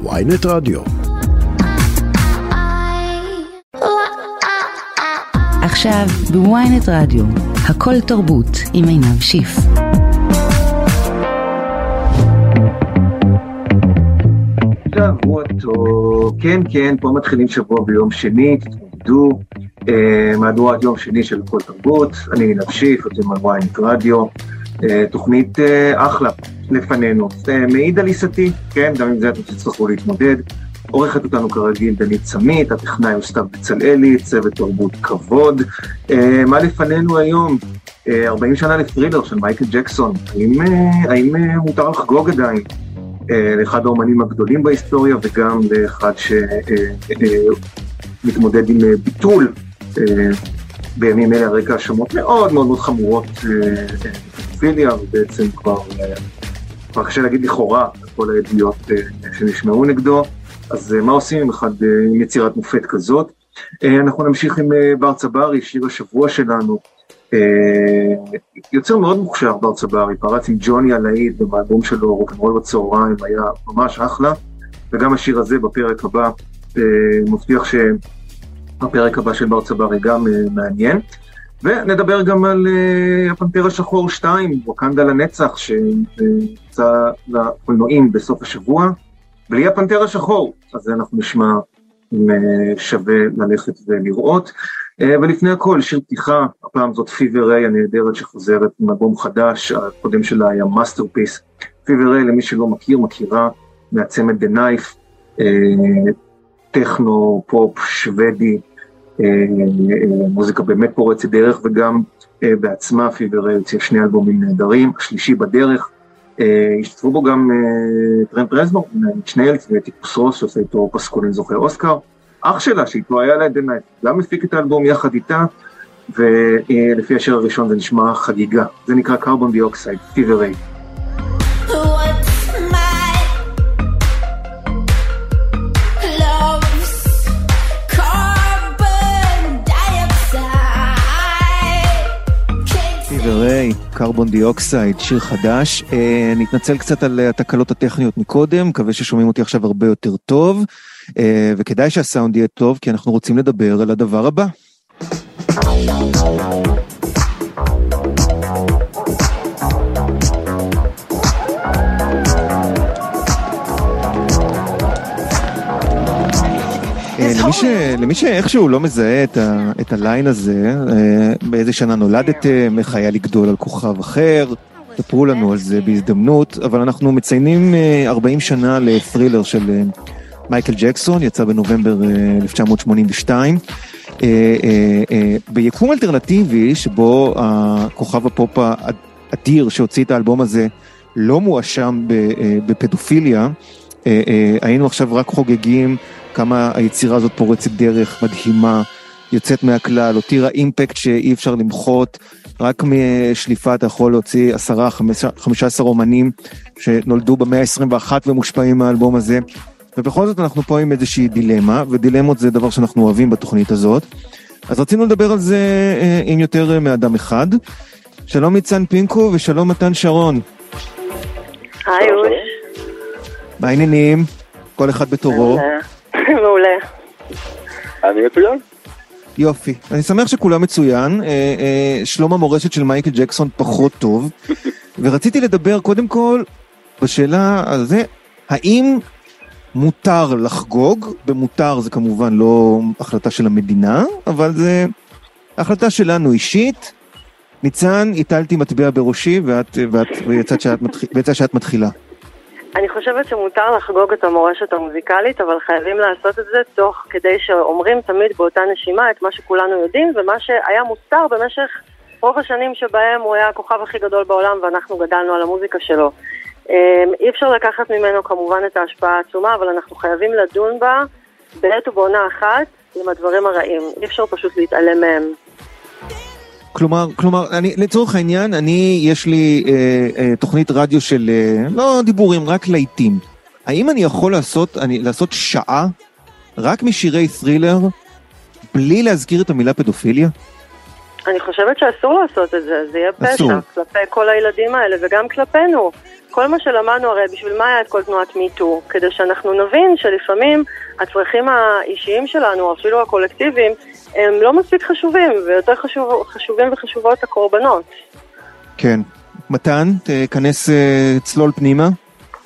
ויינט רדיו. עכשיו בוויינט רדיו, הכל תרבות עם עינב שיף. שבוע טוב, כן כן, פה מתחילים שבוע ביום שני, תתמודדו, אה, מהדורת יום שני של כל תרבות, אני עינב שיף, אתם על ויינט רדיו, תוכנית אה, אחלה לפנינו, זה מעיד על עיסתי, כן, גם עם זה אתם תצטרכו להתמודד, עורכת אותנו כרגיל דנית סמית, הטכנאי הוא סתיו בצלאלי, צוות תרבות כבוד, אה, מה לפנינו היום? אה, 40 שנה לפרילר של מייקל ג'קסון, האם, אה, האם אה, מותר לחגוג עדיין? אה, לאחד האומנים הגדולים בהיסטוריה וגם לאחד שמתמודד עם אה, ביטול אה, בימים אלה על רקע האשמות מאוד מאוד מאוד חמורות בפדופיליה ובעצם כבר, אה, כבר קשה להגיד לכאורה כל העדויות אה, שנשמעו נגדו אז אה, מה עושים עם אחד עם יצירת מופת כזאת? אנחנו נמשיך עם בר צברי, שיר השבוע שלנו יוצר מאוד מוכשר בר צברי, פרץ עם ג'וני הלהיט במאלבום שלו רוקנרול בצהריים, היה ממש אחלה, וגם השיר הזה בפרק הבא מבטיח שהפרק הבא של בר צברי גם מעניין. ונדבר גם על uh, הפנתר השחור 2, ווקנדה לנצח, שיצא לקולנועים בסוף השבוע, בלי הפנתר השחור, אז אנחנו נשמע אם uh, שווה ללכת ולראות. Uh, ולפני הכל, שיר פתיחה, הפעם זאת פיבר ריי הנהדרת שחוזרת עם אלבום חדש, הקודם שלה היה masterpiece. פיבר ריי, למי שלא מכיר, מכירה מהצמד The Knife, uh, טכנו, פופ, שוודי, מוזיקה באמת פורצת דרך, וגם uh, בעצמה פיבר הוציאה שני אלבומים נהדרים, השלישי בדרך. השתתפו בו גם טרנט רזנור, אינץ' ניילס ואטיקוס רוס שעושה איתו פסקולים זוכי אוסקר. אח שלה, שאיתו היה לה את The Knife, גם הפיק את האלבום יחד איתה, ולפי השיר הראשון זה נשמע חגיגה. זה נקרא Carbon Dioxide, פיבר ריי. קרבון דיאוקסייד, שיר חדש. אה, נתנצל קצת על התקלות הטכניות מקודם, מקווה ששומעים אותי עכשיו הרבה יותר טוב, אה, וכדאי שהסאונד יהיה טוב, כי אנחנו רוצים לדבר על הדבר הבא. למי, ש... למי שאיכשהו לא מזהה את, ה... את הליין הזה, אה, באיזה שנה נולדתם, איך היה לגדול על כוכב אחר, תספרו לנו על זה בהזדמנות, אבל אנחנו מציינים 40 שנה לפרילר של מייקל ג'קסון, יצא בנובמבר 1982. ביקום אלטרנטיבי שבו הכוכב הפופ האדיר שהוציא את האלבום הזה לא מואשם בפדופיליה, היינו עכשיו רק חוגגים כמה היצירה הזאת פורצת דרך מדהימה, יוצאת מהכלל, הותירה אימפקט שאי אפשר למחות, רק משליפה אתה יכול להוציא עשרה, חמישה עשר אומנים שנולדו במאה ה-21 ומושפעים מהאלבום הזה. ובכל זאת אנחנו פה עם איזושהי דילמה, ודילמות זה דבר שאנחנו אוהבים בתוכנית הזאת. אז רצינו לדבר על זה אה, עם יותר מאדם אחד. שלום ניצן פינקו ושלום מתן שרון. היי אוש. מה העניינים? כל אחד בתורו. מעולה. אני מצוין. יופי, אני שמח שכולם מצוין, אה, אה, שלום המורשת של מייקל ג'קסון פחות טוב, ורציתי לדבר קודם כל בשאלה על זה, האם מותר לחגוג, במותר זה כמובן לא החלטה של המדינה, אבל זה החלטה שלנו אישית. ניצן, הטלתי מטבע בראשי ואת, ואת, ויצא שאת, מתחיל, שאת מתחילה. אני חושבת שמותר לחגוג את המורשת המוזיקלית, אבל חייבים לעשות את זה תוך כדי שאומרים תמיד באותה נשימה את מה שכולנו יודעים, ומה שהיה מוסתר במשך רוב השנים שבהם הוא היה הכוכב הכי גדול בעולם ואנחנו גדלנו על המוזיקה שלו. אי אפשר לקחת ממנו כמובן את ההשפעה העצומה, אבל אנחנו חייבים לדון בה בעת ובעונה אחת עם הדברים הרעים. אי אפשר פשוט להתעלם מהם. כלומר, כלומר, אני, לצורך העניין, אני, יש לי אה, אה, תוכנית רדיו של, אה, לא דיבורים, רק להיטים. האם אני יכול לעשות, אני, לעשות שעה רק משירי ת'רילר, בלי להזכיר את המילה פדופיליה? אני חושבת שאסור לעשות את זה, זה יהיה פשע כלפי כל הילדים האלה וגם כלפינו. כל מה שלמדנו הרי, בשביל מה היה את כל תנועת מיטו? כדי שאנחנו נבין שלפעמים הצרכים האישיים שלנו, אפילו הקולקטיביים, הם לא מספיק חשובים, ויותר חשוב, חשובים וחשובות הקורבנות. כן. מתן, תכנס אה, צלול פנימה.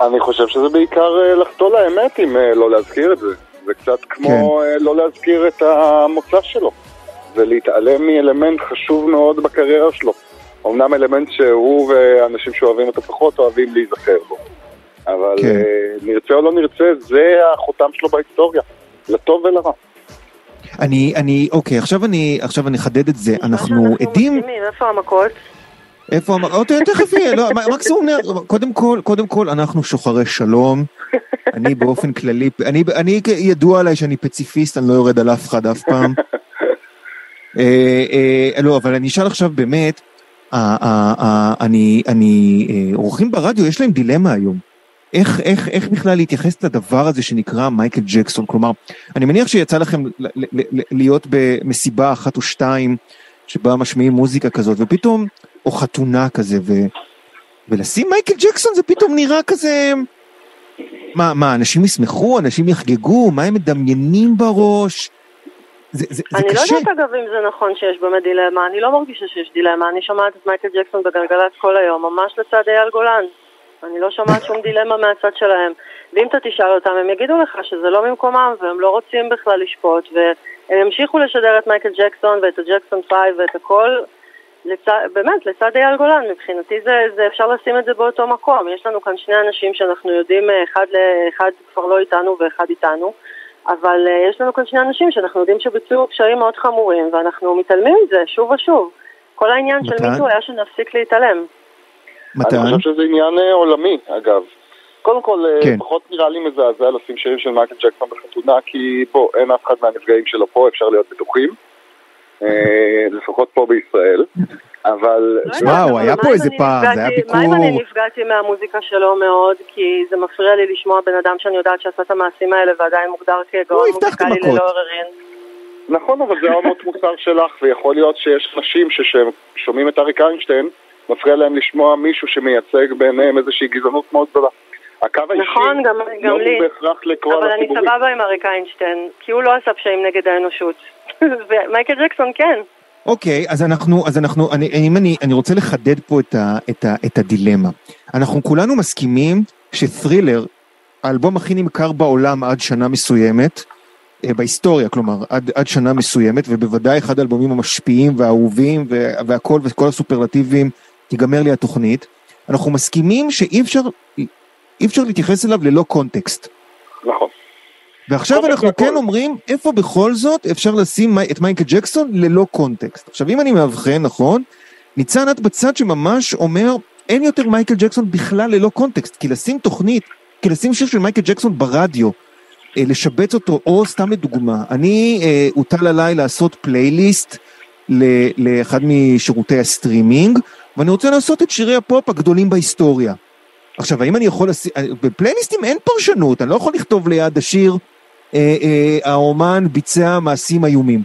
אני חושב שזה בעיקר אה, לחטוא לאמת אם אה, לא להזכיר את זה. זה קצת כמו כן. לא להזכיר את המוצא שלו. ולהתעלם מאלמנט חשוב מאוד בקריירה שלו. אמנם אלמנט שהוא ואנשים שאוהבים אותו פחות אוהבים להיזכר בו. אבל כן. נרצה או לא נרצה, זה החותם שלו בהיסטוריה, לטוב ולרע. אני, אני, אוקיי, עכשיו אני, עכשיו אני אחדד את זה, אנחנו עדים... איפה המכות? איפה המכות? תכף יהיה, לא, מקסימום, קודם כל, קודם כל, אנחנו שוחרי שלום. אני באופן כללי, אני, אני ידוע עליי שאני פציפיסט, אני לא יורד על אף אחד אף פעם. אה, אה, לא, אבל אני אשאל עכשיו באמת, אני, אני, אה, אורחים ברדיו, יש להם דילמה היום. איך, איך, איך בכלל להתייחס לדבר הזה שנקרא מייקל ג'קסון? כלומר, אני מניח שיצא לכם להיות במסיבה אחת או שתיים שבה משמיעים מוזיקה כזאת, ופתאום, או חתונה כזה, ו, ולשים מייקל ג'קסון זה פתאום נראה כזה... מה, מה, אנשים ישמחו, אנשים יחגגו, מה הם מדמיינים בראש? זה, זה, זה אני קשה. אני לא יודעת אגב אם זה נכון שיש באמת דילמה, אני לא מרגישה שיש דילמה, אני שומעת את מייקל ג'קסון בגלגלצ כל היום, ממש לצד אייל גולן. אני לא שומעת שום דילמה מהצד שלהם. ואם אתה תשאל אותם, הם יגידו לך שזה לא ממקומם, והם לא רוצים בכלל לשפוט, והם ימשיכו לשדר את מייקל ג'קסון ואת הג'קסון פייב ואת הכל, לצ... באמת, לצד אייל גולן. מבחינתי זה, זה, אפשר לשים את זה באותו מקום. יש לנו כאן שני אנשים שאנחנו יודעים, אה, אחד, אחד כבר לא איתנו ואחד איתנו, אבל uh, יש לנו כאן שני אנשים שאנחנו יודעים שביצעו פשעים מאוד חמורים, ואנחנו מתעלמים מזה שוב ושוב. כל העניין של מיטו היה שנפסיק להתעלם. מתן? אני חושב שזה עניין אה, עולמי, אגב. קודם כל, אה, כן. פחות נראה לי מזעזע לשים שירים של מייקל ג'קסון בחתונה, כי בוא, אין אף אחד מהנפגעים שלו פה, אפשר להיות בטוחים. אה, לפחות פה בישראל. אבל... וואו, לא היה פה איזה פעם, זה היה ביקור... מה אם אני נפגעתי מהמוזיקה שלו מאוד, כי זה מפריע לי לשמוע בן אדם שאני יודעת שעשה את המעשים האלה ועדיין מוגדר כגאון מוזיקלי ללא עוררין. נכון, אבל זה אמות מוסר שלך, ויכול להיות שיש אנשים ששומעים את אריק איינשטיין, מפריע להם לשמוע מישהו שמייצג ביניהם איזושהי גזענות מאוד גדולה. הקו האישי נכון, גם, גם לא לי. בהכרח לקרוא אבל אני סבבה עם אריק איינשטיין, כי הוא לא עשה פשעים נגד האנושות. ומייקל ג'קסון כן. אוקיי, אז אנחנו, אז אנחנו, אני, אם אני, אני רוצה לחדד פה את, ה, את, ה, את הדילמה. אנחנו כולנו מסכימים שת'רילר, האלבום הכי נמכר בעולם עד שנה מסוימת, אה, בהיסטוריה, כלומר, עד, עד שנה מסוימת, ובוודאי אחד האלבומים המשפיעים והאהובים והכל וכל הסופרלטיבים תיגמר לי התוכנית, אנחנו מסכימים שאי אפשר, אי אפשר להתייחס אליו ללא קונטקסט. נכון. ועכשיו אנחנו כן אומרים איפה בכל זאת אפשר לשים את מייקל ג'קסון ללא קונטקסט. עכשיו אם אני מאבחן, נכון, ניצן את בצד שממש אומר אין יותר מייקל ג'קסון בכלל ללא קונטקסט, כי לשים תוכנית, כי לשים שיר של מייקל ג'קסון ברדיו, אה, לשבץ אותו, או סתם לדוגמה, אני, אה, הוטל עליי לעשות פלייליסט לאחד משירותי הסטרימינג, ואני רוצה לעשות את שירי הפופ הגדולים בהיסטוריה. עכשיו, האם אני יכול אה, בפלייליסטים אין פרשנות, אני לא יכול לכתוב ליד השיר, אה, אה, האומן ביצע מעשים איומים.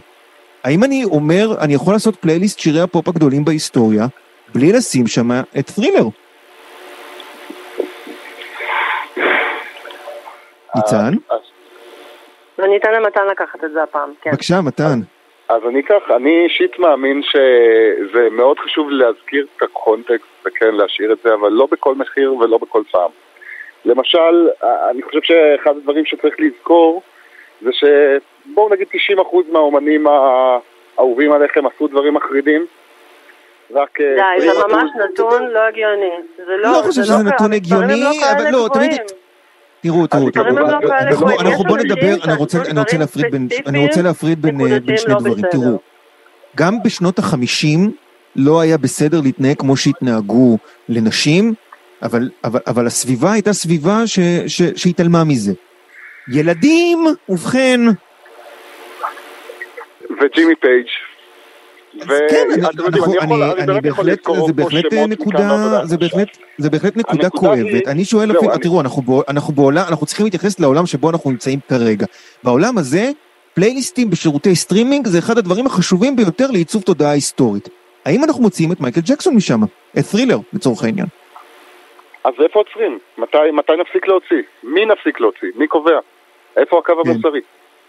האם אני אומר, אני יכול לעשות פלייליסט שירי הפופ הגדולים בהיסטוריה, בלי לשים שם את Thriller? ניצן? אני אתן למתן לקחת את זה הפעם, כן. בבקשה, מתן. אז אני כך, אני אישית מאמין שזה מאוד חשוב להזכיר את הקונטקסט וכן להשאיר את זה, אבל לא בכל מחיר ולא בכל פעם. למשל, אני חושב שאחד הדברים שצריך לזכור זה שבואו נגיד 90% מהאומנים האהובים עליכם עשו דברים מחרידים. רק... די, זה ממש נתון לא הגיוני. זה לא, לא חושב שזה נתון הגיוני, אבל לא, תמיד... תראו, תראו, תראו, אנחנו בוא נדבר, אני רוצה להפריד בין שני דברים, תראו, גם בשנות החמישים לא היה בסדר להתנהג כמו שהתנהגו לנשים, אבל הסביבה הייתה סביבה שהתעלמה מזה. ילדים, ובכן... וג'ימי פייג'. כן, אני בהחלט, זה בהחלט נקודה, זה בהחלט, זה בהחלט נקודה כואבת. אני שואל אפילו, תראו, אנחנו בעולם, אנחנו צריכים להתייחס לעולם שבו אנחנו נמצאים כרגע. בעולם הזה, פלייליסטים בשירותי סטרימינג זה אחד הדברים החשובים ביותר לעיצוב תודעה היסטורית. האם אנחנו מוציאים את מייקל ג'קסון משם? את Thriller, לצורך העניין. אז איפה עוצרים? מתי, מתי נפסיק להוציא? מי נפסיק להוציא? מי קובע? איפה הקו כן. המוסרי?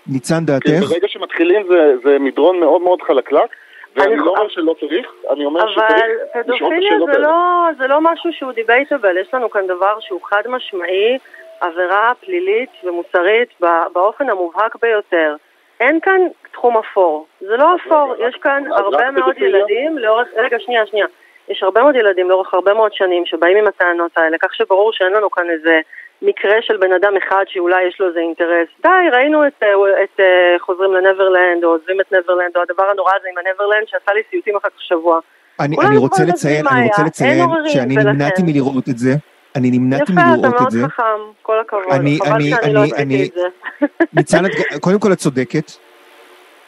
ניצן כי דעתך? ברגע שמתחילים זה, זה מדרון מאוד מאוד חלקלק, ואני אני- לא אומר שלא צריך, אני אומר אבל שצריך לשאול את פדופיליה השאלות האלה. לא, זה לא משהו שהוא דיבייטבל, יש לנו כאן דבר שהוא חד משמעי, עבירה פלילית ומוסרית באופן המובהק ביותר. אין כאן תחום אפור, זה לא אפור, יש כאן הרבה מאוד פדופיליה? ילדים לאורך, רגע שנייה שנייה, יש הרבה מאוד ילדים לאורך הרבה מאוד שנים שבאים עם הטענות האלה, כך שברור שאין לנו כאן איזה מקרה של בן אדם אחד שאולי יש לו איזה אינטרס. די, ראינו את, אה, את אה, חוזרים לנברלנד, או עוזבים את נברלנד, או הדבר הנורא הזה עם הנברלנד שעשה לי סיוטים אחר כך שבוע. אני, אני רוצה לציין, אני רוצה לציין שאני נמנעתי מלראות את זה. אני נמנעתי יפה, אתה מלראות את מאוד זה. חכם, כל הכבוד. אני- חבל אני- שאני לא אני- אני- את זה. ניצן, קודם כל את צודקת.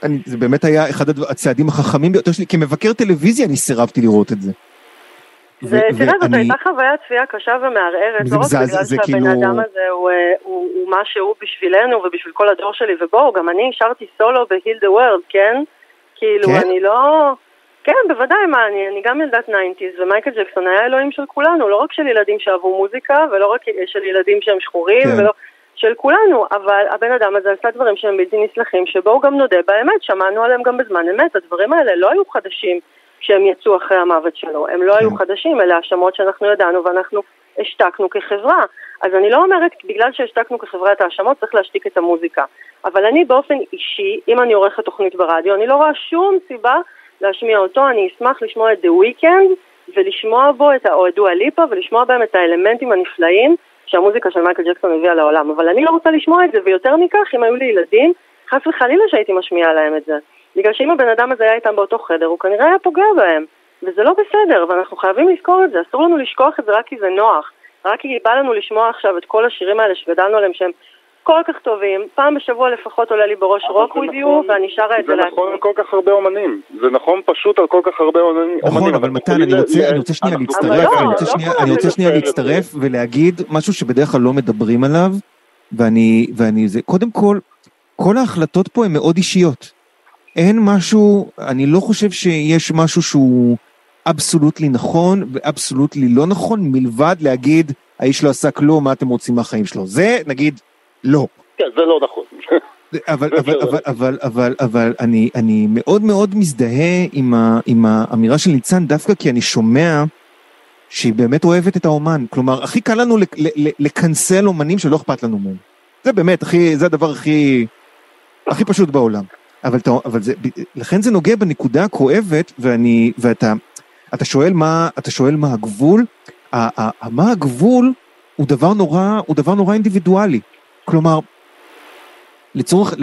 אני, זה באמת היה אחד הצעדים החכמים ביותר שלי. כמבקר טלוויזיה אני סירבתי לראות את זה. זה, ו- תראה, זאת הייתה חוויית צפייה קשה ומערערת, לא רק בגלל שהבן כאילו- אדם הזה הוא, אה, הוא, מה שהוא בשבילנו ובשביל כל הדור שלי, ובואו, גם אני שרתי סולו ב-Heal the World, כן? כאילו, כן? אני לא... כן, בוודאי, מה, אני, אני גם ילדת 90's, ומייקל ג'קסון היה אלוהים של כולנו, לא רק של ילדים שאהבו מוזיקה, ולא רק של ילדים שהם שחורים, כן. ולא... של כולנו, אבל הבן אדם הזה עשה דברים שהם בלתי נסלחים, שבואו גם נודה באמת, שמענו עליהם גם בזמן אמת, הדברים האלה לא היו חדשים כשהם יצאו אחרי המוות שלו, הם לא היו כן. חדשים, אלה האשמות שאנחנו ידענו ואנחנו השתקנו כחברה. אז אני לא אומרת, בגלל שהשתקנו כחברה את ההאשמות, צריך להשתיק את המוזיקה. אבל אני באופן אישי, אם אני עורכת תוכנית ברדיו, אני לא רואה שום סיבה להשמיע אותו, אני אשמח לשמוע את The Weeknd ולשמוע בו את ה- או את דואה ליפה ולשמוע בהם את האלמנטים הנפלאים שהמוזיקה של מייקל ג'קסון הביאה לעולם. אבל אני לא רוצה לשמוע את זה, ויותר מכך, אם היו לי ילדים, חס וחלילה שהייתי משמיעה להם את זה. בגלל שאם הבן אדם הזה היה איתם באותו חדר, הוא כנראה היה פוגע בהם. וזה לא בסדר, ואנחנו חייבים לזכור את זה, אסור לנו לשכוח את זה רק כי זה נוח. רק כי בא לנו לשמוע עכשיו את כל השירים האלה שגדלנו עליהם שהם כל כך טובים, פעם בשבוע לפחות עולה לי בראש אבל רוק זה with נכון- you, ואני שרה את זה זה לעצמי. נכון על כל כך הרבה אומנים, זה נכון פשוט על כל כך הרבה אומנים. נכון, אבל מתן, אני רוצה, ל- אני רוצה שנייה להצטרף, לא, אני רוצה לא שנייה, זה. להצטרף ולהגיד משהו שבדרך כלל לא מדברים עליו, ואני, ואני, זה, קודם כל, כל ההחלטות פה הן מאוד אישיות. אין משהו, אני לא חושב שיש משהו שהוא אבסולוטלי נכון ואבסולוטלי לא נכון, מלבד להגיד, האיש לא עשה כלום, מה אתם רוצים מהחיים שלו? זה, נגיד, לא. כן, זה לא נכון. אבל, אבל, בסדר. אבל, אבל, אבל, אבל אני, אני מאוד מאוד מזדהה עם, ה, עם האמירה של ניצן דווקא כי אני שומע שהיא באמת אוהבת את האומן. כלומר, הכי קל לנו לקנסל אומנים שלא אכפת לנו מהם. זה באמת, הכי, זה הדבר הכי, הכי פשוט בעולם. אבל, אתה, אבל זה, לכן זה נוגע בנקודה הכואבת, ואני, ואתה, אתה שואל מה, אתה שואל מה הגבול, ה- ה- ה- מה הגבול הוא דבר נורא, הוא דבר נורא אינדיבידואלי. כלומר, לצורך,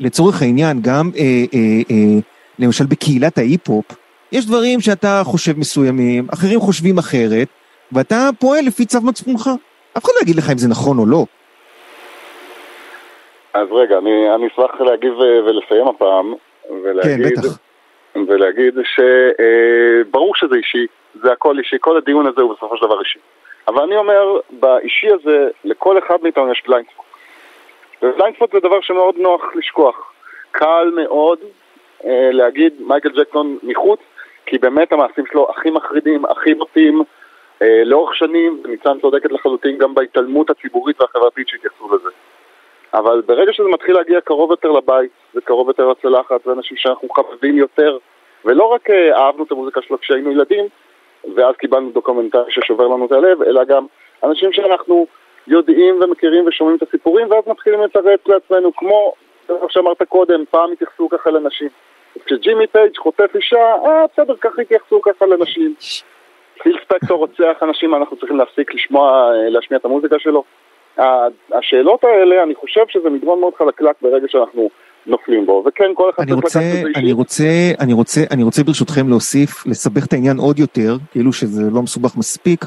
לצורך העניין, גם אה, אה, אה, למשל בקהילת ההיפ-הופ, יש דברים שאתה חושב מסוימים, אחרים חושבים אחרת, ואתה פועל לפי צו מצפונך. אף אחד לא יגיד לך אם זה נכון או לא. אז רגע, אני, אני אשמח להגיב אה, ולסיים הפעם, כן, ולהגיד, בטח. ולהגיד שברור שזה אישי, זה הכל אישי, כל הדיון הזה הוא בסופו של דבר אישי. אבל אני אומר, באישי הזה, לכל אחד מאיתנו יש blind spot. ו blind spot זה דבר שמאוד נוח לשכוח. קל מאוד אה, להגיד מייקל ג'קסון מחוץ, כי באמת המעשים שלו הכי מחרידים, הכי בוטים, אה, לאורך שנים, וניצן צודקת לחלוטין גם בהתעלמות הציבורית והחברתית שהתייחסו לזה. אבל ברגע שזה מתחיל להגיע קרוב יותר לבית, וקרוב יותר לצלחת, ואנשים שאנחנו מחבבים יותר, ולא רק אה, אהבנו את המוזיקה שלו כשהיינו ילדים, ואז קיבלנו דוקומנטרי ששובר לנו את הלב, אלא גם אנשים שאנחנו יודעים ומכירים ושומעים את הסיפורים, ואז מתחילים לתרץ לעצמנו, כמו כמו שאמרת קודם, פעם התייחסו ככה לנשים. כשג'ימי פייג' חוטף אישה, אה, בסדר, ככה התייחסו ככה לנשים. פיל ספקטור רוצח אנשים, אנחנו צריכים להפסיק לשמוע, אה, להשמיע את המוזיקה שלו. השאלות האלה, אני חושב שזה מדרון מאוד חלקלק ברגע שאנחנו נופלים בו, וכן, כל אחד צריך רוצה, לקחת את זה אני. רוצה, אני רוצה, אני רוצה ברשותכם להוסיף, לסבך את העניין עוד יותר, כאילו שזה לא מסובך מספיק.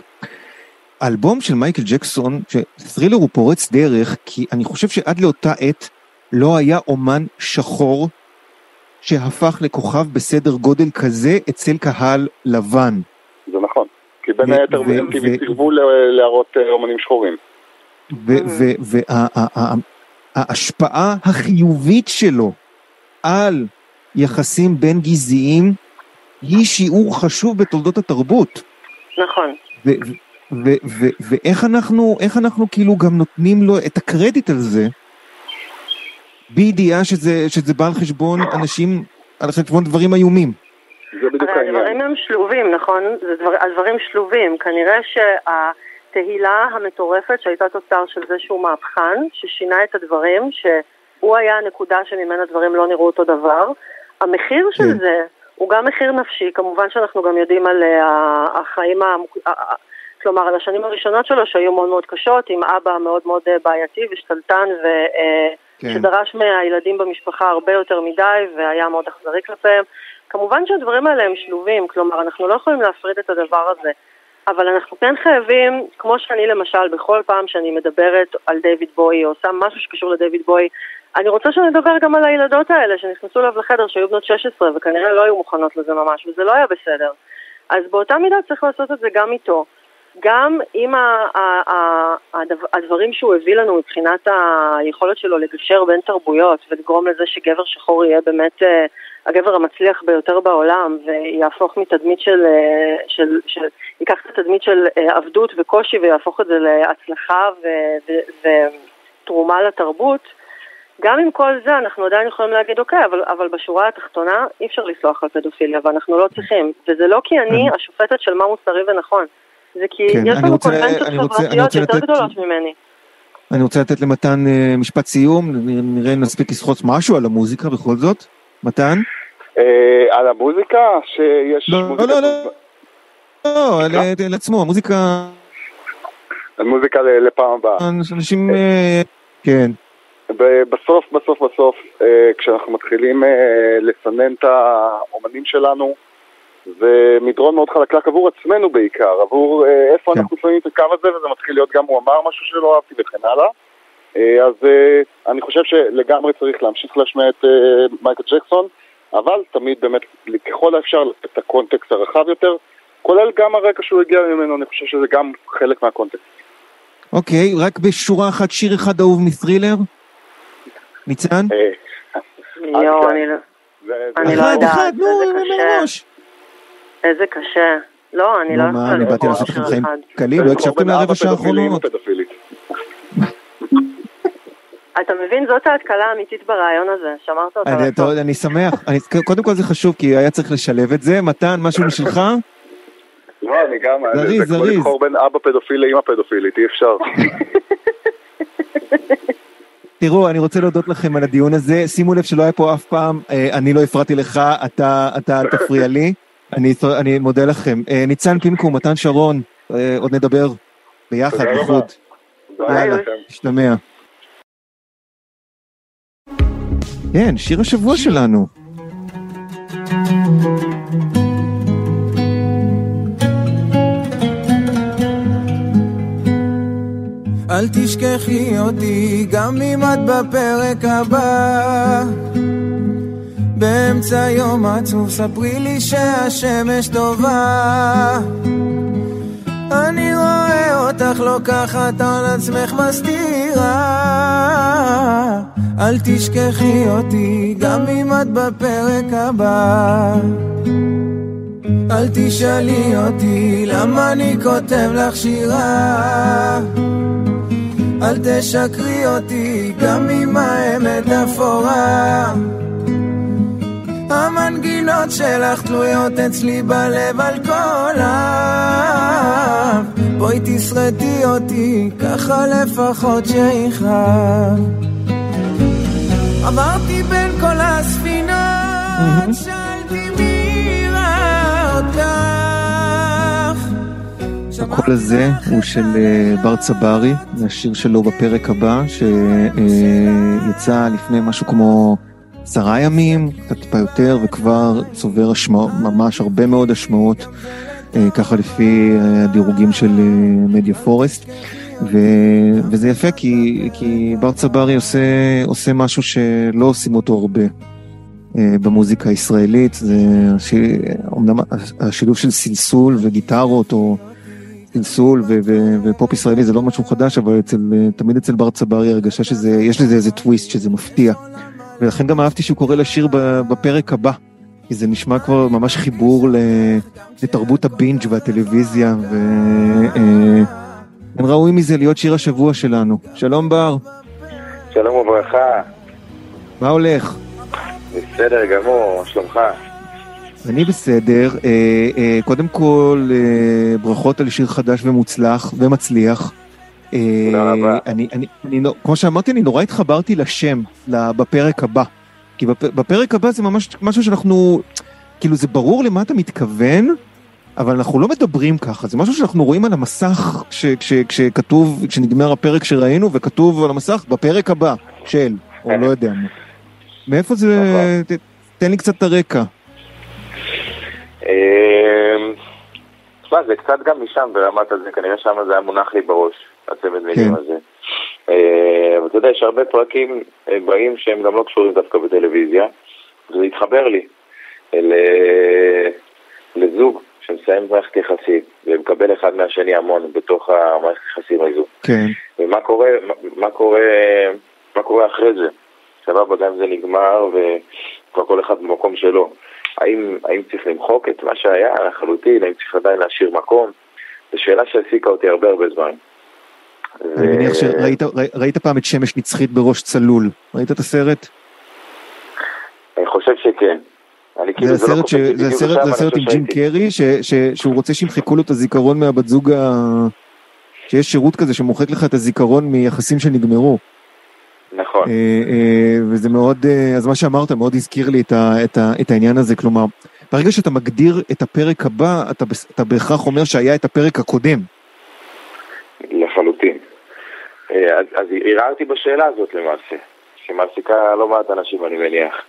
האלבום של מייקל ג'קסון, שת'רילר הוא פורץ דרך, כי אני חושב שעד לאותה עת לא היה אומן שחור שהפך לכוכב בסדר גודל כזה אצל קהל לבן. זה נכון. כי בין היתר הם סירבו להראות אה, אומנים שחורים. וההשפעה החיובית שלו על יחסים בין גזעיים היא שיעור חשוב בתולדות התרבות. נכון. ואיך אנחנו, איך אנחנו כאילו גם נותנים לו את הקרדיט על זה, בידיעה שזה, שזה בא על חשבון אנשים, על חשבון דברים איומים. זה בדיוק העניין. הדברים הם שלובים, נכון? דבר, הדברים שלובים. כנראה שהתהילה המטורפת שהייתה תוצר של זה שהוא מהפכן, ששינה את הדברים, שהוא היה הנקודה שממנה דברים לא נראו אותו דבר. המחיר של כן. זה הוא גם מחיר נפשי, כמובן שאנחנו גם יודעים על uh, החיים, המוק... כלומר על השנים הראשונות שלו שהיו מאוד מאוד קשות, עם אבא מאוד מאוד uh, בעייתי ושתלטן ושדרש כן. מהילדים במשפחה הרבה יותר מדי והיה מאוד אכזרי כלפיהם. כמובן שהדברים האלה הם שלובים, כלומר אנחנו לא יכולים להפריד את הדבר הזה, אבל אנחנו כן חייבים, כמו שאני למשל בכל פעם שאני מדברת על דיוויד בוי או עושה משהו שקשור לדיוויד בוי, אני רוצה שנדבר גם על הילדות האלה שנכנסו אליו לחדר שהיו בנות 16 וכנראה לא היו מוכנות לזה ממש וזה לא היה בסדר. אז באותה מידה צריך לעשות את זה גם איתו. גם עם הדברים שהוא הביא לנו מבחינת היכולת שלו לגשר בין תרבויות ולגרום לזה שגבר שחור יהיה באמת אה, הגבר המצליח ביותר בעולם ויהפוך מתדמית של, אה, של, של ייקח את התדמית של אה, עבדות וקושי ויהפוך את זה להצלחה ותרומה לתרבות, גם עם כל זה אנחנו עדיין יכולים להגיד אוקיי, אבל, אבל בשורה התחתונה אי אפשר לסלוח על פדופיליה ואנחנו לא צריכים, וזה לא כי אני השופטת של מה מוסרי ונכון, זה כי כן, יש לנו קונבנציות חברתיות יותר לתת... גדולות ממני. אני רוצה לתת למתן uh, משפט סיום, נראה אם נספיק לסחוץ משהו על המוזיקה בכל זאת. מתן? Uh, על המוזיקה? שיש לא, מוזיקה... לא, לא, לא, לא, על, על עצמו, המוזיקה... מוזיקה לפעם הבאה. אנשים, uh, כן. בסוף, בסוף, בסוף, כשאנחנו מתחילים לסנן את האומנים שלנו, זה מדרון מאוד חלקלק עבור עצמנו בעיקר, עבור אה, איפה כן. אנחנו שמים את הקו הזה, וזה מתחיל להיות גם הוא אמר משהו שלא אהבתי וכן הלאה. אה, אז אה, אני חושב שלגמרי צריך להמשיך להשמיע את מייקל ג'קסון, אבל תמיד באמת, ככל האפשר, את הקונטקסט הרחב יותר, כולל גם הרקע שהוא הגיע ממנו, אני חושב שזה גם חלק מהקונטקסט. אוקיי, רק בשורה אחת, שיר אחד אהוב מת'רילר? ניצן? יואו, אני לא... אני לא יודעת, זה קשה. איזה קשה. לא, אני לא יכולה... מה, אני באתי לעשות לכם חיים קלים, לא הקשבתם מהרבע שעה האחרונות. אתה מבין, זאת ההתקלה האמיתית ברעיון הזה, שמרת אותה בסוף. אני שמח, קודם כל זה חשוב, כי היה צריך לשלב את זה. מתן, משהו משלך? לא, אני גם, זה כמו לבחור בין אבא פדופיל לאמא פדופילית, אי אפשר. תראו, אני רוצה להודות לכם על הדיון הזה. שימו לב שלא היה פה אף פעם, אה, אני לא הפרעתי לך, אתה אל תפריע לי. אני, אני מודה לכם. אה, ניצן פינקו, מתן שרון, אה, עוד נדבר ביחד, בחוד. יאללה, נשתמע. כן, שיר השבוע שלנו. אל תשכחי אותי גם אם את בפרק הבא באמצע יום עצוב ספרי לי שהשמש טובה. אני רואה אותך לוקחת על עצמך מסתירה. אל תשכחי אותי גם אם את בפרק הבא. אל תשאלי אותי למה אני כותב לך שירה? אל תשקרי אותי גם אם האמת אפורה המנגינות שלך תלויות אצלי בלב על כל אב בואי תשרדי אותי, ככה לפחות שיכאב עברתי בין כל הספינות, שאלתי מי ראה אותך. הקול הזה הוא של אה, בר צברי, זה השיר שלו בפרק הבא, שיצא לפני משהו כמו עשרה ימים, קצת טיפה יותר, וכבר צובר השמעות, ממש הרבה מאוד השמעות, אה, ככה לפי אה, הדירוגים של אה, מדיה פורסט. ו, וזה יפה כי, כי בר צברי עושה, עושה משהו שלא עושים אותו הרבה במוזיקה הישראלית, זה אומנם השילוב של סלסול וגיטרות או סלסול ו, ו, ופופ ישראלי זה לא משהו חדש, אבל אצל, תמיד אצל בר צברי הרגשה שיש לזה איזה טוויסט שזה מפתיע. ולכן גם אהבתי שהוא קורא לשיר בפרק הבא. כי זה נשמע כבר ממש חיבור לתרבות הבינג' והטלוויזיה, ואין ראוי מזה להיות שיר השבוע שלנו. שלום בר. שלום וברכה. מה הולך? בסדר גמור, מה שלומך? אני בסדר. אה, אה, קודם כל, אה, ברכות על שיר חדש ומוצלח ומצליח. תודה רבה. אני, אני, אני, כמו שאמרתי, אני נורא התחברתי לשם בפרק הבא. כי בפרק הבא זה ממש משהו שאנחנו, כאילו זה ברור למה אתה מתכוון, אבל אנחנו לא מדברים ככה, זה משהו שאנחנו רואים על המסך כש, כש, כשכתוב, כשנגמר הפרק שראינו וכתוב על המסך בפרק הבא של, או לא יודע מה. מאיפה זה, ת, תן לי קצת את הרקע. אמ, תשמע, זה קצת גם משם ברמת הזה, כנראה שם זה היה מונח לי בראש, מילים כן. הזה. אה, אבל אתה יודע, יש הרבה פרקים אה, באים שהם גם לא קשורים דווקא בטלוויזיה, וזה התחבר לי אה, לזוג שמסיים מערכת יחסים ומקבל אחד מהשני המון בתוך המערכת יחסים הזו. כן. ומה קורה, מה, מה קורה, מה קורה אחרי זה? סבבה, גם זה נגמר וכבר כל אחד במקום שלו. האם, האם צריך למחוק את מה שהיה לחלוטין, האם צריך עדיין להשאיר מקום? זו שאלה שהעסיקה אותי הרבה הרבה זמן. אני מניח שראית ראית פעם את שמש נצחית בראש צלול, ראית את הסרט? אני חושב שכן. כאילו זה לא הסרט, ש... זה הסרט, זה הסרט עם ג'ים קרי, ש... ש... שהוא רוצה שימחקו לו את הזיכרון מהבת זוג ה... שיש שירות כזה שמוחק לך את הזיכרון מיחסים שנגמרו. נכון. אה, אה, וזה מאוד, אה, אז מה שאמרת מאוד הזכיר לי את, ה... את, ה... את העניין הזה, כלומר, ברגע שאתה מגדיר את הפרק הבא, אתה, אתה בהכרח אומר שהיה את הפרק הקודם. אה, אז, אז ערערתי בשאלה הזאת למעשה, שמעסיקה לא מעט אנשים אני מניח.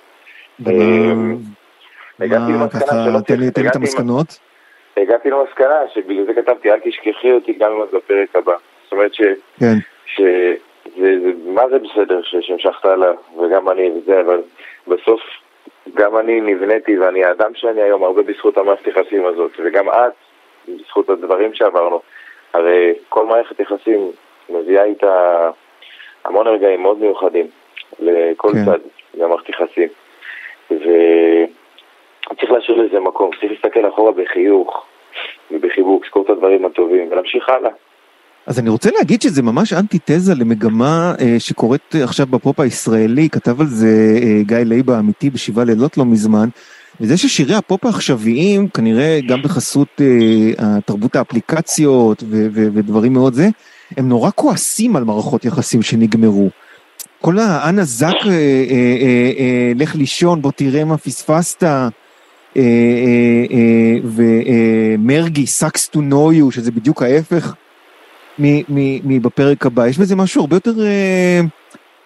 מה ככה, שלא תן לי, את המסקנות. הגעתי למסקנה שבגלל זה כתבתי אל תשכחי אותי גם אם את בפרק הבא. זאת אומרת ש... כן, שזה, זה, מה זה בסדר ש- שהמשכת עליו, וגם אני וזה, אבל בסוף גם אני נבניתי ואני האדם שאני היום הרבה בזכות המערכת יחסים הזאת, וגם את, בזכות הדברים שעברנו. הרי כל מערכת יחסים מביאה איתה המון רגעים מאוד מיוחדים לכל כן. צד, גם מערכת יחסים. וצריך להשאיר לזה מקום, צריך להסתכל אחורה בחיוך ובחיבוק, לזכור את הדברים הטובים ולהמשיך הלאה. אז אני רוצה להגיד שזה ממש אנטיתזה למגמה אה, שקורית עכשיו בפופ הישראלי, כתב על זה אה, גיא לייבה האמיתי בשבעה לילות לא מזמן, וזה ששירי הפופ העכשוויים, כנראה גם בחסות אה, תרבות האפליקציות ו- ו- ודברים מאוד זה, הם נורא כועסים על מערכות יחסים שנגמרו. כל האנה זק, אה, אה, אה, אה, לך לישון, בוא תראה מה פספסת, אה, אה, אה, ומרגי, to know you, שזה בדיוק ההפך מבפרק הבא. יש בזה משהו הרבה יותר, אה,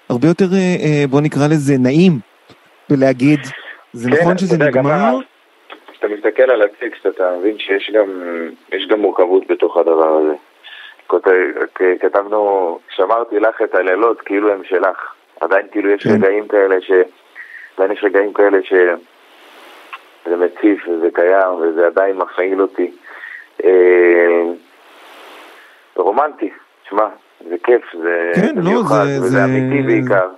הרבה יותר, אה, אה, בוא נקרא לזה, נעים, בלהגיד, זה כן, נכון שזה נגמר? כשאתה מסתכל על הטקסט אתה מבין שיש גם, גם מורכבות בתוך הדבר הזה. כתבנו, שמרתי לך את הלילות כאילו הם שלך. עדיין כאילו יש כן. רגעים כאלה ש... עדיין יש רגעים כאלה ש... זה מציף וזה קיים וזה עדיין מפעיל אותי. אה, רומנטי, שמע, זה כיף, זה כן, לא, מיוחד, זה- וזה זה- אמיתי בעיקר.